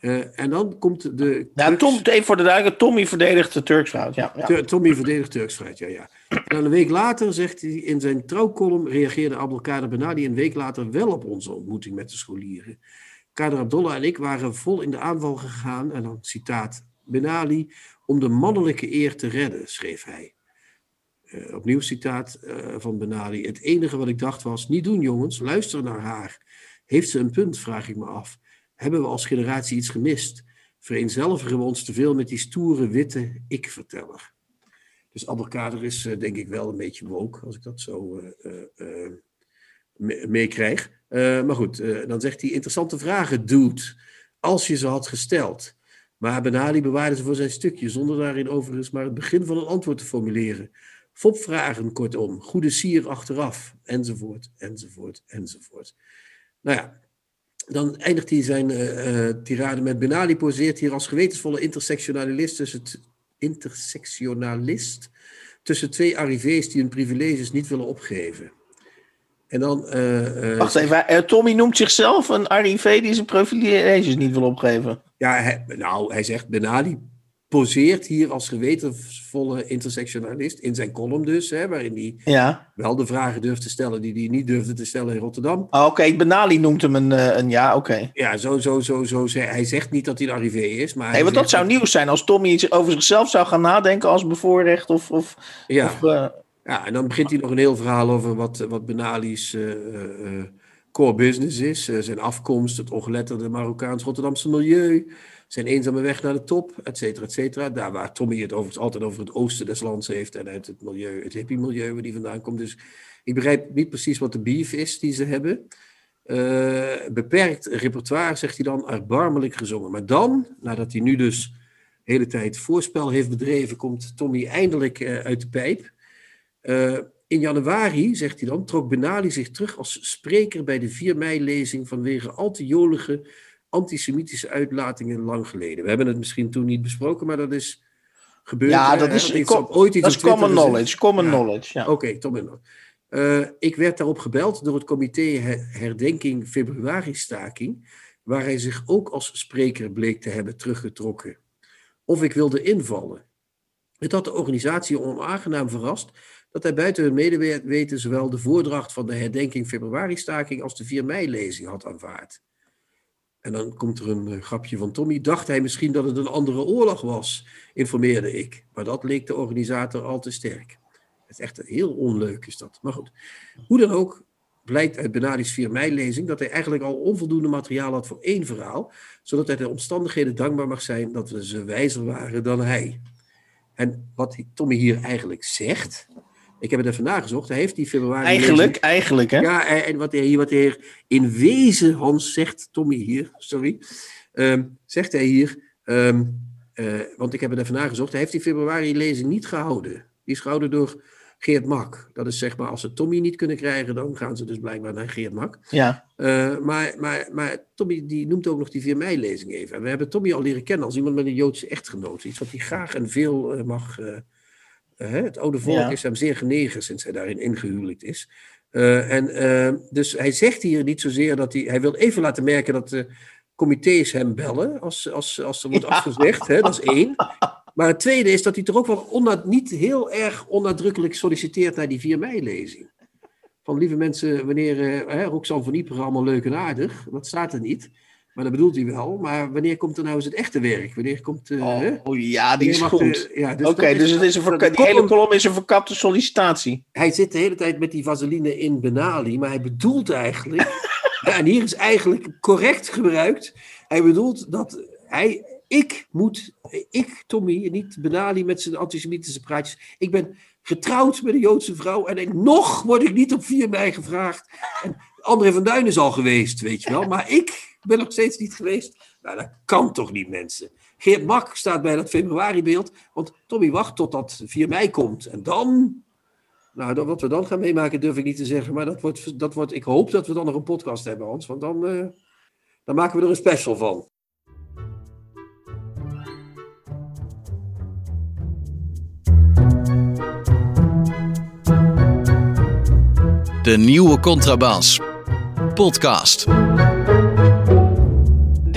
Uh, en dan komt de. Ja, Tom, even voor de duidelijkheid, Tommy verdedigt de Turks fruit. Ja, ja. Tommy verdedigt Turks fruit, ja, ja. En dan een week later zegt hij in zijn trouwkolom: reageerde Abdelkader Benadi een week later wel op onze ontmoeting met de scholieren. Kader Abdullah en ik waren vol in de aanval gegaan, en dan citaat Benali, om de mannelijke eer te redden, schreef hij. Uh, opnieuw citaat uh, van Benali. Het enige wat ik dacht was: niet doen, jongens, luister naar haar. Heeft ze een punt, vraag ik me af. Hebben we als generatie iets gemist? Vereenzelvigen we ons te veel met die stoere, witte ik-verteller? Dus Abdelkader is uh, denk ik wel een beetje woke, als ik dat zo meekrijg. Me maar goed, dan zegt hij: interessante vragen, dude. Als je ze had gesteld. Maar Benali bewaarde ze voor zijn stukje, zonder daarin overigens maar het begin van een antwoord te formuleren. Fopvragen, kortom, goede sier achteraf, enzovoort, enzovoort, enzovoort. Nou ja, dan eindigt hij zijn uh, uh, tirade met Benali poseert hier als gewetensvolle intersectionalist tussen, intersectionalist tussen twee arrivés die hun privileges niet willen opgeven. En dan... Uh, Wacht even, Tommy noemt zichzelf een arrivé die zijn privileges niet wil opgeven. Ja, hij, nou, hij zegt Benali poseert hier als gewetensvolle intersectionalist in zijn column dus, hè, waarin hij ja. wel de vragen durft te stellen die hij niet durfde te stellen in Rotterdam. Oh, oké, okay. Benali noemt hem een, een ja, oké. Okay. Ja, zo, zo, zo, zo, hij zegt niet dat hij een arrivé is, maar... Nee, want dat zou nieuws zijn als Tommy iets over zichzelf zou gaan nadenken als bevoorrecht of... of ja. Of, uh... ja, en dan begint hij nog een heel verhaal over wat, wat Benali's uh, uh, core business is, zijn afkomst, het ongeletterde Marokkaans-Rotterdamse milieu zijn eenzame weg naar de top, et cetera, et cetera. Daar waar Tommy het overigens altijd over het oosten des lands heeft en uit het milieu, het hippie-milieu waar die vandaan komt. Dus ik begrijp niet precies wat de beef is die ze hebben. Uh, beperkt repertoire, zegt hij dan, erbarmelijk gezongen. Maar dan, nadat hij nu dus de hele tijd voorspel heeft bedreven, komt Tommy eindelijk uh, uit de pijp. Uh, in januari, zegt hij dan, trok Benali zich terug als spreker bij de 4 mei-lezing vanwege al te jolige antisemitische uitlatingen lang geleden. We hebben het misschien toen niet besproken, maar dat is gebeurd. Ja, dat is, iets, kom, ooit iets dat is common knowledge. Common ja. knowledge, ja. Oké, okay, common uh, ik werd daarop gebeld door het comité Herdenking Februari-staking, waar hij zich ook als spreker bleek te hebben teruggetrokken. Of ik wilde invallen. Het had de organisatie onaangenaam verrast dat hij buiten hun medeweten zowel de voordracht van de Herdenking Februari-staking als de 4 mei-lezing had aanvaard. En dan komt er een grapje van Tommy. Dacht hij misschien dat het een andere oorlog was, informeerde ik. Maar dat leek de organisator al te sterk. Het is echt heel onleuk is dat. Maar goed, hoe dan ook. blijkt uit Benali's 4 mei-lezing dat hij eigenlijk al onvoldoende materiaal had voor één verhaal, zodat hij de omstandigheden dankbaar mag zijn dat we ze wijzer waren dan hij. En wat Tommy hier eigenlijk zegt, ik heb het even nagezocht, hij heeft die februari... Eigenlijk, eigenlijk hè? Ja, en wat hij, wat hij in wezen, Hans, zegt Tommy hier, sorry, ehm, zegt hij hier, ehm, eh, want ik heb het even nagezocht, hij heeft die februari-lezing niet gehouden. Die is gehouden door Geert Mak. Dat is zeg maar, als ze Tommy niet kunnen krijgen, dan gaan ze dus blijkbaar naar Geert Mak. Ja. Uh, maar, maar, maar Tommy die noemt ook nog die 4 mei-lezing even. En we hebben Tommy al leren kennen als iemand met een Joodse echtgenoot. Iets wat hij graag en veel uh, mag... Uh, het oude volk ja. is hem zeer genegen sinds hij daarin ingehuwelijkt is. en dus hij zegt hier niet zozeer dat hij... Hij wil even laten merken dat de comité's hem bellen als, als, als er wordt ja. afgezegd. Hè, dat is één. Maar het tweede is dat hij toch ook wel onna, niet heel erg onnadrukkelijk solliciteert naar die 4 mei-lezing. Van lieve mensen, wanneer uh, Roxanne van Ieper allemaal leuk en aardig, dat staat er niet. Maar dat bedoelt hij wel. Maar wanneer komt er nou eens het echte werk? Wanneer komt... Uh, oh, oh, ja, die is goed. Ja, dus Oké, okay, dus het is een die hele kolom is een verkapte sollicitatie. Hij zit de hele tijd met die vaseline in Benali, maar hij bedoelt eigenlijk... ja, en hier is eigenlijk correct gebruikt. Hij bedoelt dat hij ik moet, ik, Tommy, niet Benali met zijn antisemitische praatjes. Ik ben getrouwd met een Joodse vrouw en ik, nog word ik niet op 4 mei gevraagd. En André van Duin is al geweest, weet je wel. Maar ik ben nog steeds niet geweest. Nou, dat kan toch niet, mensen. Geert Mak staat bij dat februaribeeld. Want Tommy wacht totdat 4 mei komt. En dan nou, wat we dan gaan meemaken durf ik niet te zeggen. Maar dat wordt, dat wordt, ik hoop dat we dan nog een podcast hebben, Hans. Want dan, uh, dan maken we er een special van. De nieuwe Contrabas. Podcast.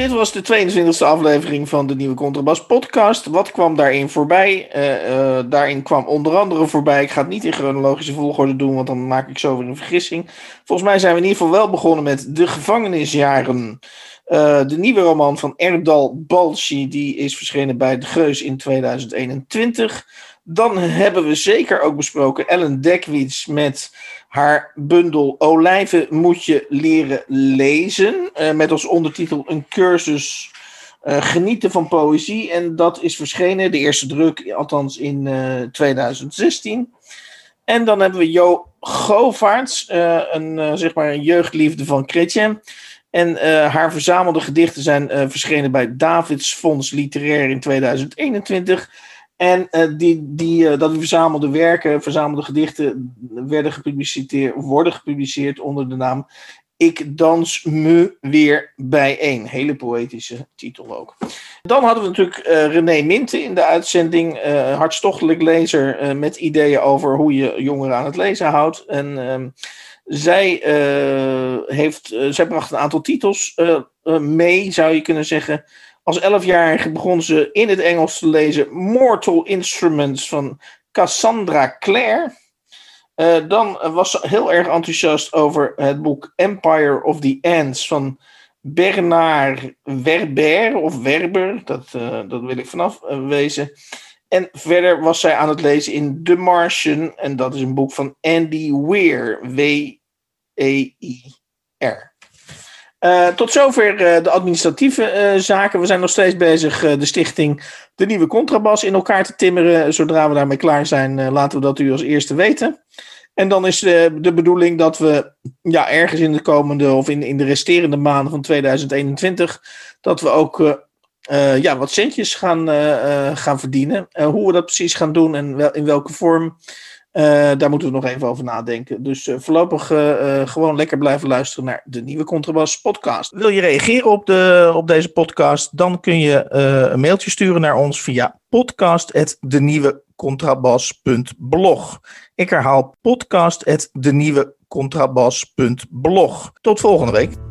Dit was de 22e aflevering van de nieuwe Contrabas podcast. Wat kwam daarin voorbij? Uh, uh, daarin kwam onder andere voorbij. Ik ga het niet in chronologische volgorde doen, want dan maak ik zo weer een vergissing. Volgens mij zijn we in ieder geval wel begonnen met De Gevangenisjaren. Uh, de nieuwe roman van Erdal Balci, die is verschenen bij De Geus in 2021. Dan hebben we zeker ook besproken Ellen Dekwits met haar bundel Olijven moet je leren lezen. Uh, met als ondertitel een cursus uh, genieten van poëzie. En dat is verschenen, de eerste druk, althans in uh, 2016. En dan hebben we Jo Govaerts, een, zeg maar een jeugdliefde van Chrétien. En haar verzamelde gedichten zijn verschenen bij Davids Fonds Literair in 2021. En uh, die, die, uh, dat verzamelde werken, verzamelde gedichten werden gepubliceerd, worden gepubliceerd onder de naam Ik dans me weer bijeen. Hele poëtische titel ook. Dan hadden we natuurlijk uh, René Minte in de uitzending. hartstochtelijk lezer met ideeën over hoe je jongeren aan het lezen houdt. En ehm, zij, heeft, zij bracht een aantal titels mee, zou je kunnen zeggen. Als elfjarige begon ze in het Engels te lezen Mortal Instruments van Cassandra Clare. Uh, dan was ze heel erg enthousiast over het boek Empire of the Ants van Bernard Werber of Werber, dat, uh, dat wil ik vanaf uh, wezen. En verder was zij aan het lezen in The Martian, en dat is een boek van Andy Weir, W-E-I-R. Uh, tot zover uh, de administratieve uh, zaken. We zijn nog steeds bezig de stichting De Nieuwe Contrabas in elkaar te timmeren. Zodra we daarmee klaar zijn, laten we dat u als eerste weten. En dan is de, de bedoeling dat we ja, ergens in de komende of in, in de resterende maanden van 2021, dat we ook ja, wat centjes gaan, gaan verdienen. hoe we dat precies gaan doen en wel, in welke vorm. Uh, daar moeten we nog even over nadenken. Dus uh, voorlopig uh, gewoon lekker blijven luisteren naar de nieuwe Contrabas podcast. Wil je reageren op, de, op deze podcast? Dan kun je een mailtje sturen naar ons via podcast.denieuwecontrabas.blog. Ik herhaal podcast.denieuwecontrabas.blog. Tot volgende week.